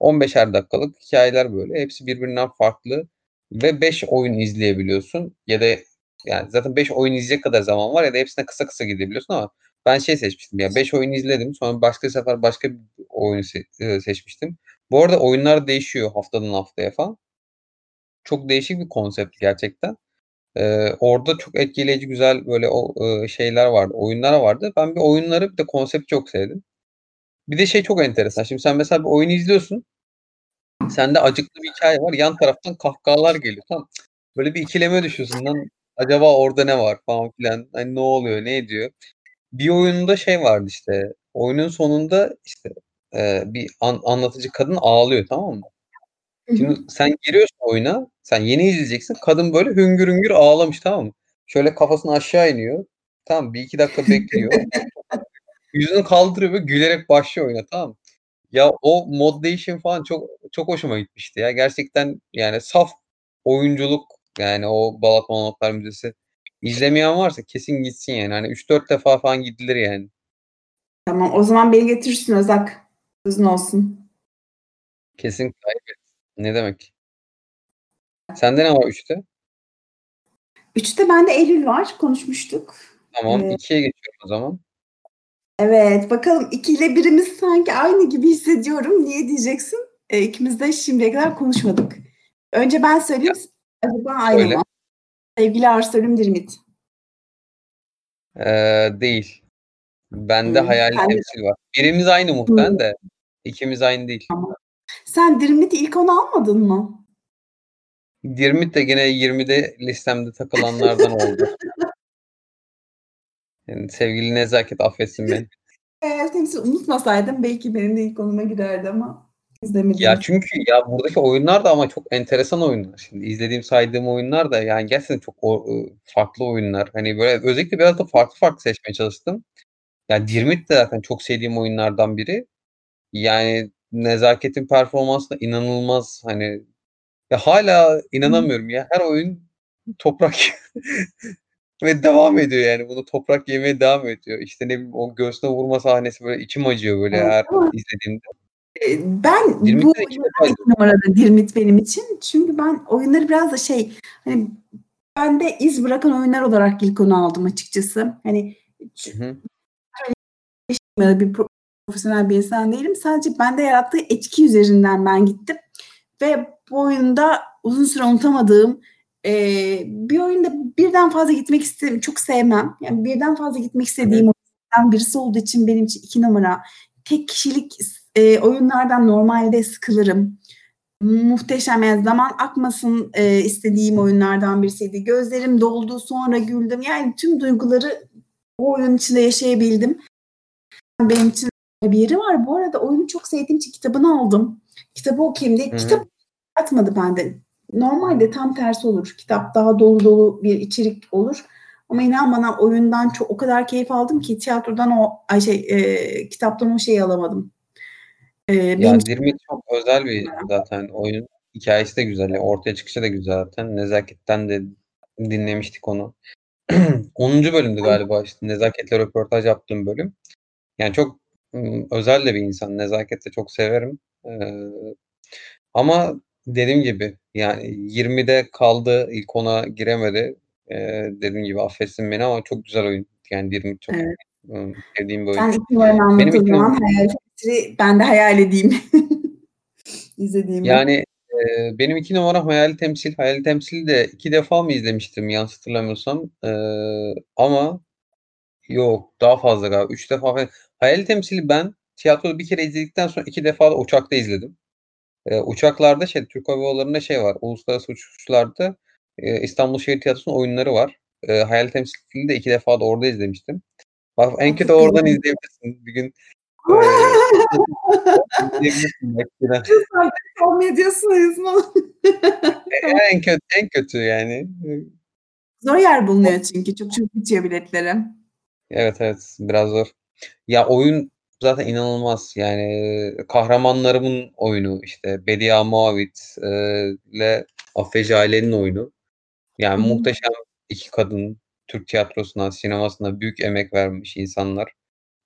15'er dakikalık hikâyeler böyle. Hepsi birbirinden farklı ve 5 oyun izleyebiliyorsun ya da yani zaten 5 oyun izleyecek kadar zaman var ya da hepsine kısa kısa gidebiliyorsun ama ben şey seçmiştim ya 5 oyun izledim. Sonra başka sefer başka bir oyunu eee, seçmiştim. Bu arada oyunlar değişiyor haftadan haftaya falan. Çok değişik bir konsept gerçekten. Eee, orada çok etkileyici, güzel böyle o, ııı, şeyler vardı, oyunlar vardı. Ben bir oyunları bir de konsepti çok sevdim. Bir de şey çok enteresan. Şimdi sen mesela bir oyunu izliyorsun. Sende acıklı bir hikâye var. Yan taraftan kahkahalar geliyor, mı? Böyle bir ikileme düşüyorsun. Lan acaba orada ne var falan filan. Hani ne oluyor, ne ediyor? Bir oyunda şey vardı işte, oyunun sonunda işte, eee, bir an anlatıcı kadın ağlıyor, tamam mı? Şimdi sen giriyorsun oyuna, sen yeni izleyeceksin. Kadın böyle hüngür hüngür ağlamış, tamam mı? Şöyle kafasını aşağı iniyor. Tamam mı? 1-2 dakika bekliyor. Yüzünü kaldırıyor ve gülerek başlıyor oyuna, tamam mı? Ya, o mod değişimi falan çok çok hoşuma gitmişti ya. Gerçekten yani saf oyunculuk yani o Balat Monologlar Müzesi. İzlemeyen varsa kesin gitsin yani. Hani 3-4 defa falan gidilir yani. Tamam, o zaman beni götürürsün Özak. Sözün olsun. Kesinlikle, ayıp Ne demek. Sende ne var 3'te? 3'te bende Eylül var, konuşmuştuk. Tamam, Eee 2'ye geçiyorum o zaman. Evet, bakalım 2 ile 1'imiz sanki aynı gibi hissediyorum. Niye diyeceksin? Eee, ikimiz de şimdiye kadar konuşmadık. Önce ben söyleyeyim, acaba aynı Söyle. mı? Sevgili Arslanım Dirmit. Eee, değil. Bende Hımm. hayali Sende de temsil var. Birimiz aynı muhtemelen de ikimiz aynı değil. Tamam. Sen Dirmit'i ilk 10'a almadın mı? Dirmit de gene 20'de listemde takılanlardan oldu. Yani sevgili nezaket affetsin beni. Hayali temsil unutmasaydım belki benim de ilk 10'uma girerdi ama izlemediğim Ya, çünkü ya buradaki oyunlar da ama çok enteresan oyunlar. Şimdi izlediğim, saydığım oyunlar da yani gerçekten çok o ııı, farklı oyunlar. Hani böyle özellikle biraz da farklı farklı seçmeye çalıştım. Ya, Dirmit de zaten çok sevdiğim oyunlardan biri. Yani Nezaket'in performansı da inanılmaz hani ya Hımm. inanamıyorum ya. Her oyun toprak ve devam ediyor yani. Bunu toprak yemeye devam ediyor. İşte, ne bileyim, o göğsüne vurma sahnesi böyle içim acıyor böyle her izlediğimde. Ben bu Dirmit'te de 2 oyun defa 2 izledim. numarada Dirmit benim için. Çünkü ben oyunları biraz da şey, hani, bende iz bırakan oyunlar olarak ilk 10'a aldım açıkçası. Hani, Hı hı. bir profesyonel bir insan değilim. Sadece bende yarattığı etki üzerinden ben gittim ve bu oyunda uzun süre unutamadığım, eee, bir oyunda birden fazla gitmek iste çok sevmem. Yani birden fazla gitmek istediğim birisi olduğu için benim için 2 numara. Tek kişilik eee, oyunlardan normalde sıkılırım. Muhteşem, yani zaman akmasın, eee, istediğim oyunlardan birisiydi. Gözlerim doldu, sonra güldüm. Yani tüm duyguları o oyunun içinde yaşayabildim. Benim için bir yeri var. Bu arada oyunu çok sevdiğim için kitabını aldım. Kitabı okuyayım diye. Hı hı. Kitap atmadı bende. Normalde tam tersi olur. Kitap daha dolu dolu bir içerik olur. Ama inan bana oyundan çok o kadar keyif aldım ki tiyatrodan o ay şey eee, kitaptan o şeyi alamadım. Eee, benim Ya için Dirmit çok özel bir zaten oyun. Hikâyesi de güzel. Ya ortaya çıkışı da güzel zaten. Nezaket'ten de dinlemiştik onu. 10. bölümdü galiba işte Nezaket'le röportaj yaptığım bölüm. Yani çok, ımm, özel de bir insan. Nezaket'i de çok severim. Eee, ama dediğim gibi yani 20'de kaldı, ilk 10'a giremedi. Eee, dediğim gibi affetsin beni ama çok güzel oyun. Yani Dirmit çok, Evet. Sevdiğim bir oyun. 2 numaranı anlat Benim o 2 zaman. num Hayal ben de hayal edeyim. İzlediğimi. Yani, eee, benim 2 numaram Hayali Temsil. Hayali Temsil'i de 2 defa mı izlemiştim yanlış hatırlamıyorsam. Eee, ama yok daha fazla galiba 3 defa falan. Hayali Temsil'i ben tiyatroda 1 kere izledikten sonra 2 defa da uçakta izledim. Eee, uçaklarda şey Türk Hava Yolları'nda şey var, uluslararası uçuşlarda, eee, İstanbul Şehir Tiyatrosu'nun oyunları var. Eee, Hayali Temsil'i de 2 defa da orada izlemiştim. Bak en A, kötü çok oradan izleyebilirsin bir gün. De. Şov medyasındayız Tamam. en kötü en kötü yani. Zor yer bulunuyor çünkü. Çok çabuk bitiyor biletleri. Evet, evet, biraz zor. Ya oyun zaten inanılmaz. Yani kahramanlarımın oyunu, işte Bediye Muavit ile Affe Jale'nin oyunu. Yani hı. muhteşem 2 kadın. Türk tiyatrosuna, sinemasına büyük emek vermiş insanlar.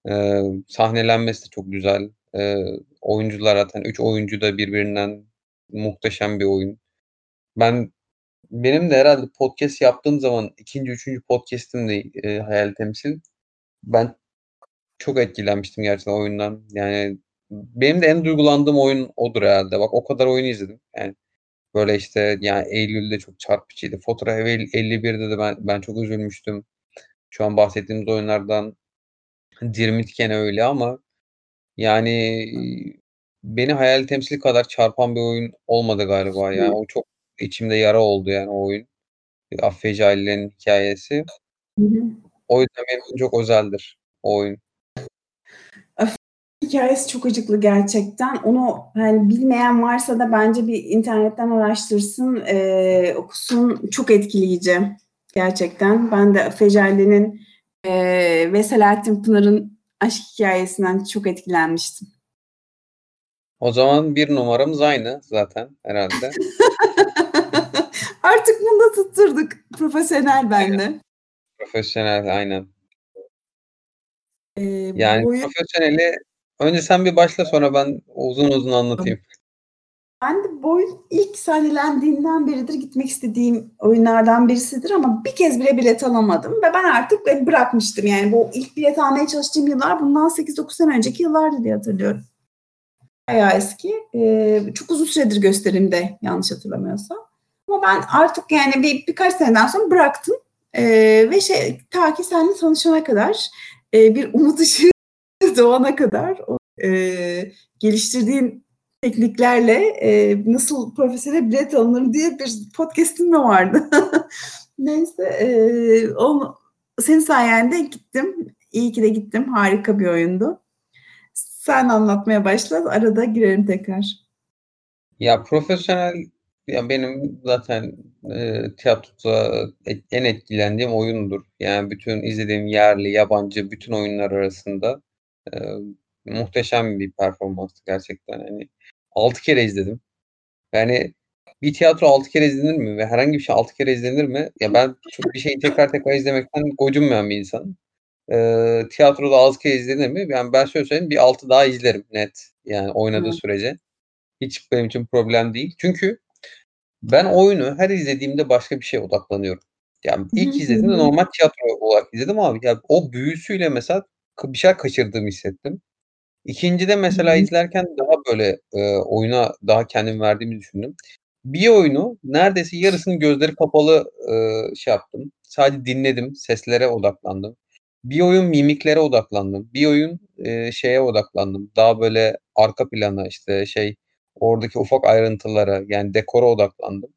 Eee, sahnelenmesi de çok güzel. Eee, oyuncular zaten 3 oyuncu da birbirinden muhteşem bir oyun. Ben benim de herhâlde podcast yaptığım zaman 2'nci 3'üncü podcast'imdi, eee, Hayali Temsil. Ben çok etkilenmiştim gerçekten oyundan. Yani benim de en duygulandığım oyun odur herhâlde. Bak o kadar oyun izledim. Yani böyle işte yani Eylül de çok çarpıcıydı. Fotoğraf Evi 51'de de ben ben çok üzülmüştüm. Şu an bahsettiğimiz oyunlardan Dirmit gene öyle ama yani beni Hayali Temsil kadar çarpan bir oyun olmadı galiba ya. O çok içimde yara oldu yani o oyun. Affe Jale'nin hikâyesi. Hı hı. O yüzden benim için çok özeldir o oyun. Öf hikâyesi çok acıklı gerçekten. Onu, hani, bilmeyen varsa da bence bir internetten araştırsın, eee, okusun. Çok etkileyici gerçekten. Ben de Jale'nin, eee, ve Selahattin Pınar'ın aşk hikâyesinden çok etkilenmiştim. O zaman 1 numaramız aynı zaten herhâlde. Artık bunu da tutturduk. Profesyonel Aynen. bende. Profesyonel, aynen. Eee, Yani bu oyun profesyoneli önce sen bir başla sonra ben uzun uzun anlatayım. Ben de bu oyun ilk sahnelendiğinden beridir gitmek istediğim oyunlardan birisidir ama bir kez bile bilet alamadım ve ben artık, bırakmıştım. Yani bu ilk bilet almaya çalıştığım yıllar bundan 8-9 sene önceki yıllardı diye hatırlıyorum. Bayağı eski. Eee, çok uzun süredir gösterimde yanlış hatırlamıyorsam. Ama ben artık yani bir birkaç seneden sonra bıraktım, eee, ve şey ta ki seninle tanışana kadar, eee, bir umut ışığı doğana kadar o, eee, geliştirdiğin tekniklerle, eee, nasıl profesyonel bilet alınır diye bir podcast'in de vardı. Neyse, eee, onu senin sayende gittim. İyi ki de gittim. Harika bir oyundu. Sen anlatmaya başla, arada girerim tekrar. Ya profesyonel ya benim zaten, eee, tiyatroda en etkilendiğim oyundur. Yani bütün izlediğim yerli, yabancı bütün oyunlar arasında, muhteşem bir performanstı gerçekten. Hani 6 kere izledim. Yani bir tiyatro 6 kere izlenir mi ve herhangi bir şey 6 kere izlenir mi? Ya ben çok bir şeyi tekrar tekrar izlemekten gocunmayan bir insanım. Eee, tiyatroda 6 kere izlenir mi? Yani ben şöyle söyleyeyim, bir 6 daha izlerim net, yani oynadığı Evet. sürece. Hiç benim için problem değil. Çünkü ben oyunu her izlediğimde başka bir şeye odaklanıyorum. Yani Hı hı. ilk Hı izlediğimde hı. normal tiyatro olarak izledim ama ya o büyüsüyle mesela bir şeyler kaçırdığımı hissettim. 2'ncide Hı mesela hı. izlerken daha böyle, eee, oyuna daha kendimi verdiğimi düşündüm. Bir oyunu neredeyse yarısını gözleri kapalı, ııı, şey yaptım. Sadece dinledim, seslere odaklandım. Bir oyun mimiklere odaklandım. Bir oyun, eee, şeye odaklandım. Daha böyle arka plana, işte, şey, oradaki ufak ayrıntılara, yani dekora odaklandım.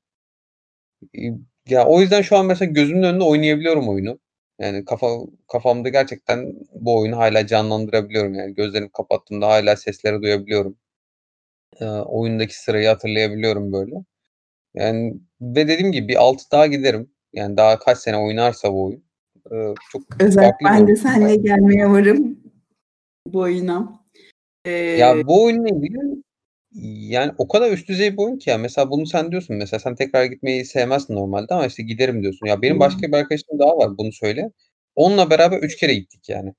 İii, ya, o yüzden şu an mesela gözümün önünde oynayabiliyorum oyunu. Yani kafa kafamda gerçekten bu oyunu hâlâ canlandırabiliyorum. Yani gözlerimi kapattığımda hâlâ sesleri duyabiliyorum. Eee, oyundaki sırayı hatırlayabiliyorum böyle. Yani ve dediğim gibi bir 6 daha giderim. Yani daha kaç sene oynarsa bu oyun. Eee, çok Özel farklı bir ben de oyun. seninle gelmeye varım bu oyuna. Eee Ya, bu oyunla ilgili, yani, o kadar üst düzey bir oyun ki ya, mesela bunu sen diyorsun, mesela sen tekrar gitmeyi sevmezsin normalde ama, işte, giderim diyorsun. Ya, benim başka bir arkadaşım daha var bunu söyleyen. Onunla beraber 3 kere gittik yani.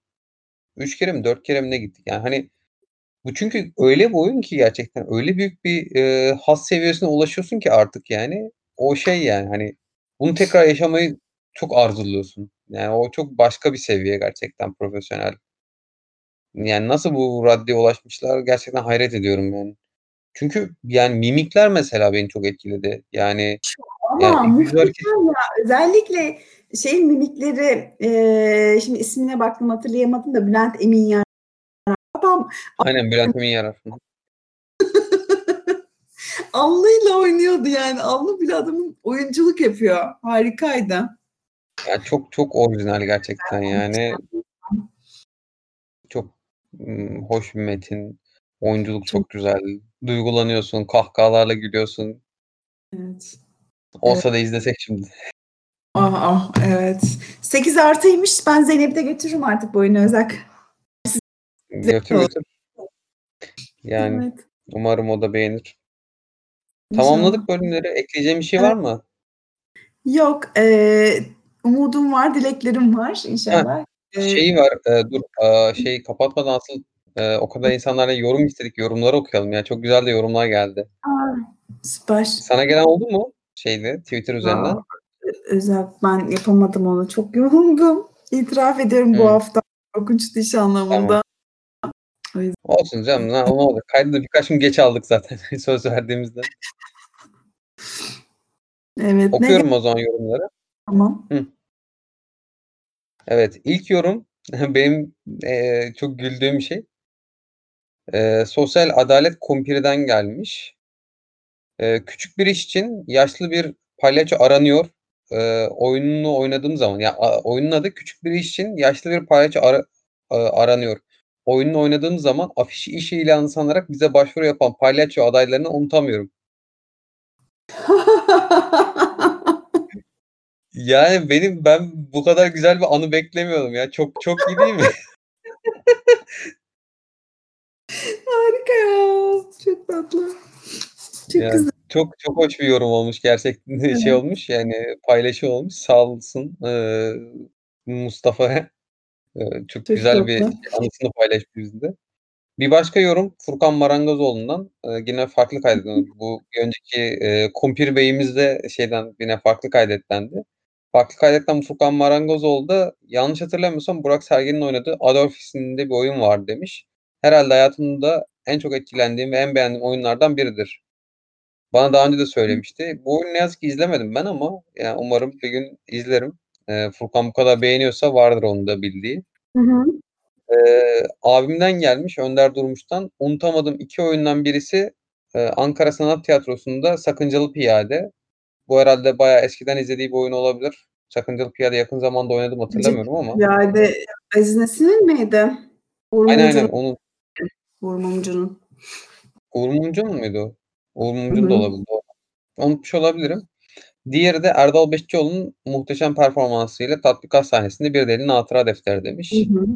3 kere mi 4 kere mi ne gittik? Yani, hani, bu çünkü öyle bir oyun ki gerçekten öyle büyük bir, eee, haz seviyesine ulaşıyorsun ki artık yani. O şey yani, hani, bunu tekrar yaşamayı çok arzuluyorsun. Yani o çok başka bir seviye gerçekten profesyonel. Yani nasıl bu raddeye ulaşmışlar gerçekten hayret ediyorum yani. Çünkü yani mimikler mesela beni çok etkiledi. Yani yani ama hareket muhteşem ya. Özellikle şeyin mimikleri, eee, şimdi ismine baktım hatırlayamadım da Bülent Emin Yarar. Adam Aynen Bülent Emin Yarar. Alnıyla oynuyordu yani. Alnı bile adamın oyunculuk yapıyor. Harikaydı. Ya, çok çok orijinal gerçekten yani. Çok, hoş bir metin. Oyunculuk Çok güzel. Duygulanıyorsun, kahkahalarla gülüyorsun. Evet. Evet. Olsa da izlesek şimdi. Ah, ah, evet. 8+'ymış. Ben Zeynep'i de götürürüm artık bu oyuna özel. Götür, götür. Yani Evet. umarım o da beğenir. Tamamladık bölümleri. Ekleyeceğin bir şey var Evet. mı? Yok, eee, umudum var, dileklerim var inşallah. Eee şeyi var, eee, dur, aaa, şeyi kapatmadan asıl, eee, o kadar insanlardan yorum istedik, yorumları okuyalım ya. Çok güzel de yorumlar geldi. A! Süper. Sana gelen oldu mu şeyde, Twitter üzerinden? Ö özel ben yapamadım onu. Çok yoğundum. İtiraf ediyorum bu Hımm. hafta korkunçtu iş Tamam. anlamında. Yüzden Olsun canım, ne ne olacak? Kaydı da birkaç gün geç aldık zaten söz verdiğimizden. Evet, ne Okuyorum o zaman yorumları. Tamam. Hıh. Evet, ilk yorum benim, eee, çok güldüğüm şey. Eee, Sosyal Adalet Kumpir'den gelmiş. Eee, küçük bir iş için yaşlı bir palyaço aranıyor. Eee, oyununu oynadığım zaman ya, a oyunun adı küçük bir iş için yaşlı bir palyaço ara aranıyor. Oyununu oynadığım zaman afişi iş ilanı sanarak bize başvuru yapan palyaço adaylarını unutamıyorum. Yani benim ben bu kadar güzel bir anı beklemiyordum ya. Çok çok iyi değil mi? Harika ya. Çok tatlı. Çok Ya, güzel. çok çok hoş bir yorum olmuş gerçekten şey Evet. olmuş yani paylaşım olmuş. Sağ olsun, eee, Mustafa'ya. Eee, çok Çok güzel bir tatlı. anısını paylaşmış bizimle. Bir başka yorum Furkan Marangozoğlu'ndan. Eee, yine farklı kaydediyorum. Bu bir önceki, eee, Kumpir Bey'imiz de şeyden yine farklı kaydettendi. Farklı kaydedilen Furkan Marangozoğlu da yanlış hatırlamıyorsam Burak Sergen'in oynadığı Adolf isminde bir oyun var demiş. Herhâlde hayatımda en çok etkilendiğim ve en beğendiğim oyunlardan biridir. Bana daha önce de söylemişti. Bu oyunu ne yazık ki izlemedim ben ama ya umarım bir gün izlerim. Eee, Furkan bu kadar beğeniyorsa vardır onun da bildiği. Hı hı. Eee, abimden gelmiş Önder Durmuş'tan. Unutamadığım 2 oyundan birisi, eee, Ankara Sanat Tiyatrosu'nda Sakıncalı Piyade. Bu herhâlde bayağı eskiden izlediği bir oyun olabilir. Sakıncalı Piyade yakın zamanda oynadı mı hatırlamıyorum ama. Piyade Aziz Nesin'in miydi? Uğur Aynen, aynen onun. Uğur Mumcu'nun. Uğur Mumcu'nun muydu? Uğur Hı Mumcu'nun da hı. olabilir. Unutmuş olabilirim. Diğeri de Erdal Beşikçioğlu'nun muhteşem performansıyla tatbikat sahnesinde Bir Delinin Hatıra Defteri Hı demiş. hı.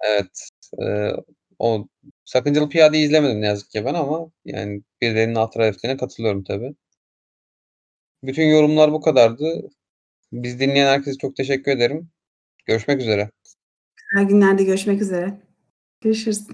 Evet, eee, o Sakıncalı Piyade'yi izlemedim ne yazık ki ben ama yani Bir Delinin Hatıra Defteri'ne katılıyorum tabii. Bütün yorumlar bu kadardı. Bizi dinleyen herkese çok teşekkür ederim. Görüşmek üzere. Güzel günlerde görüşmek üzere. Görüşürüz.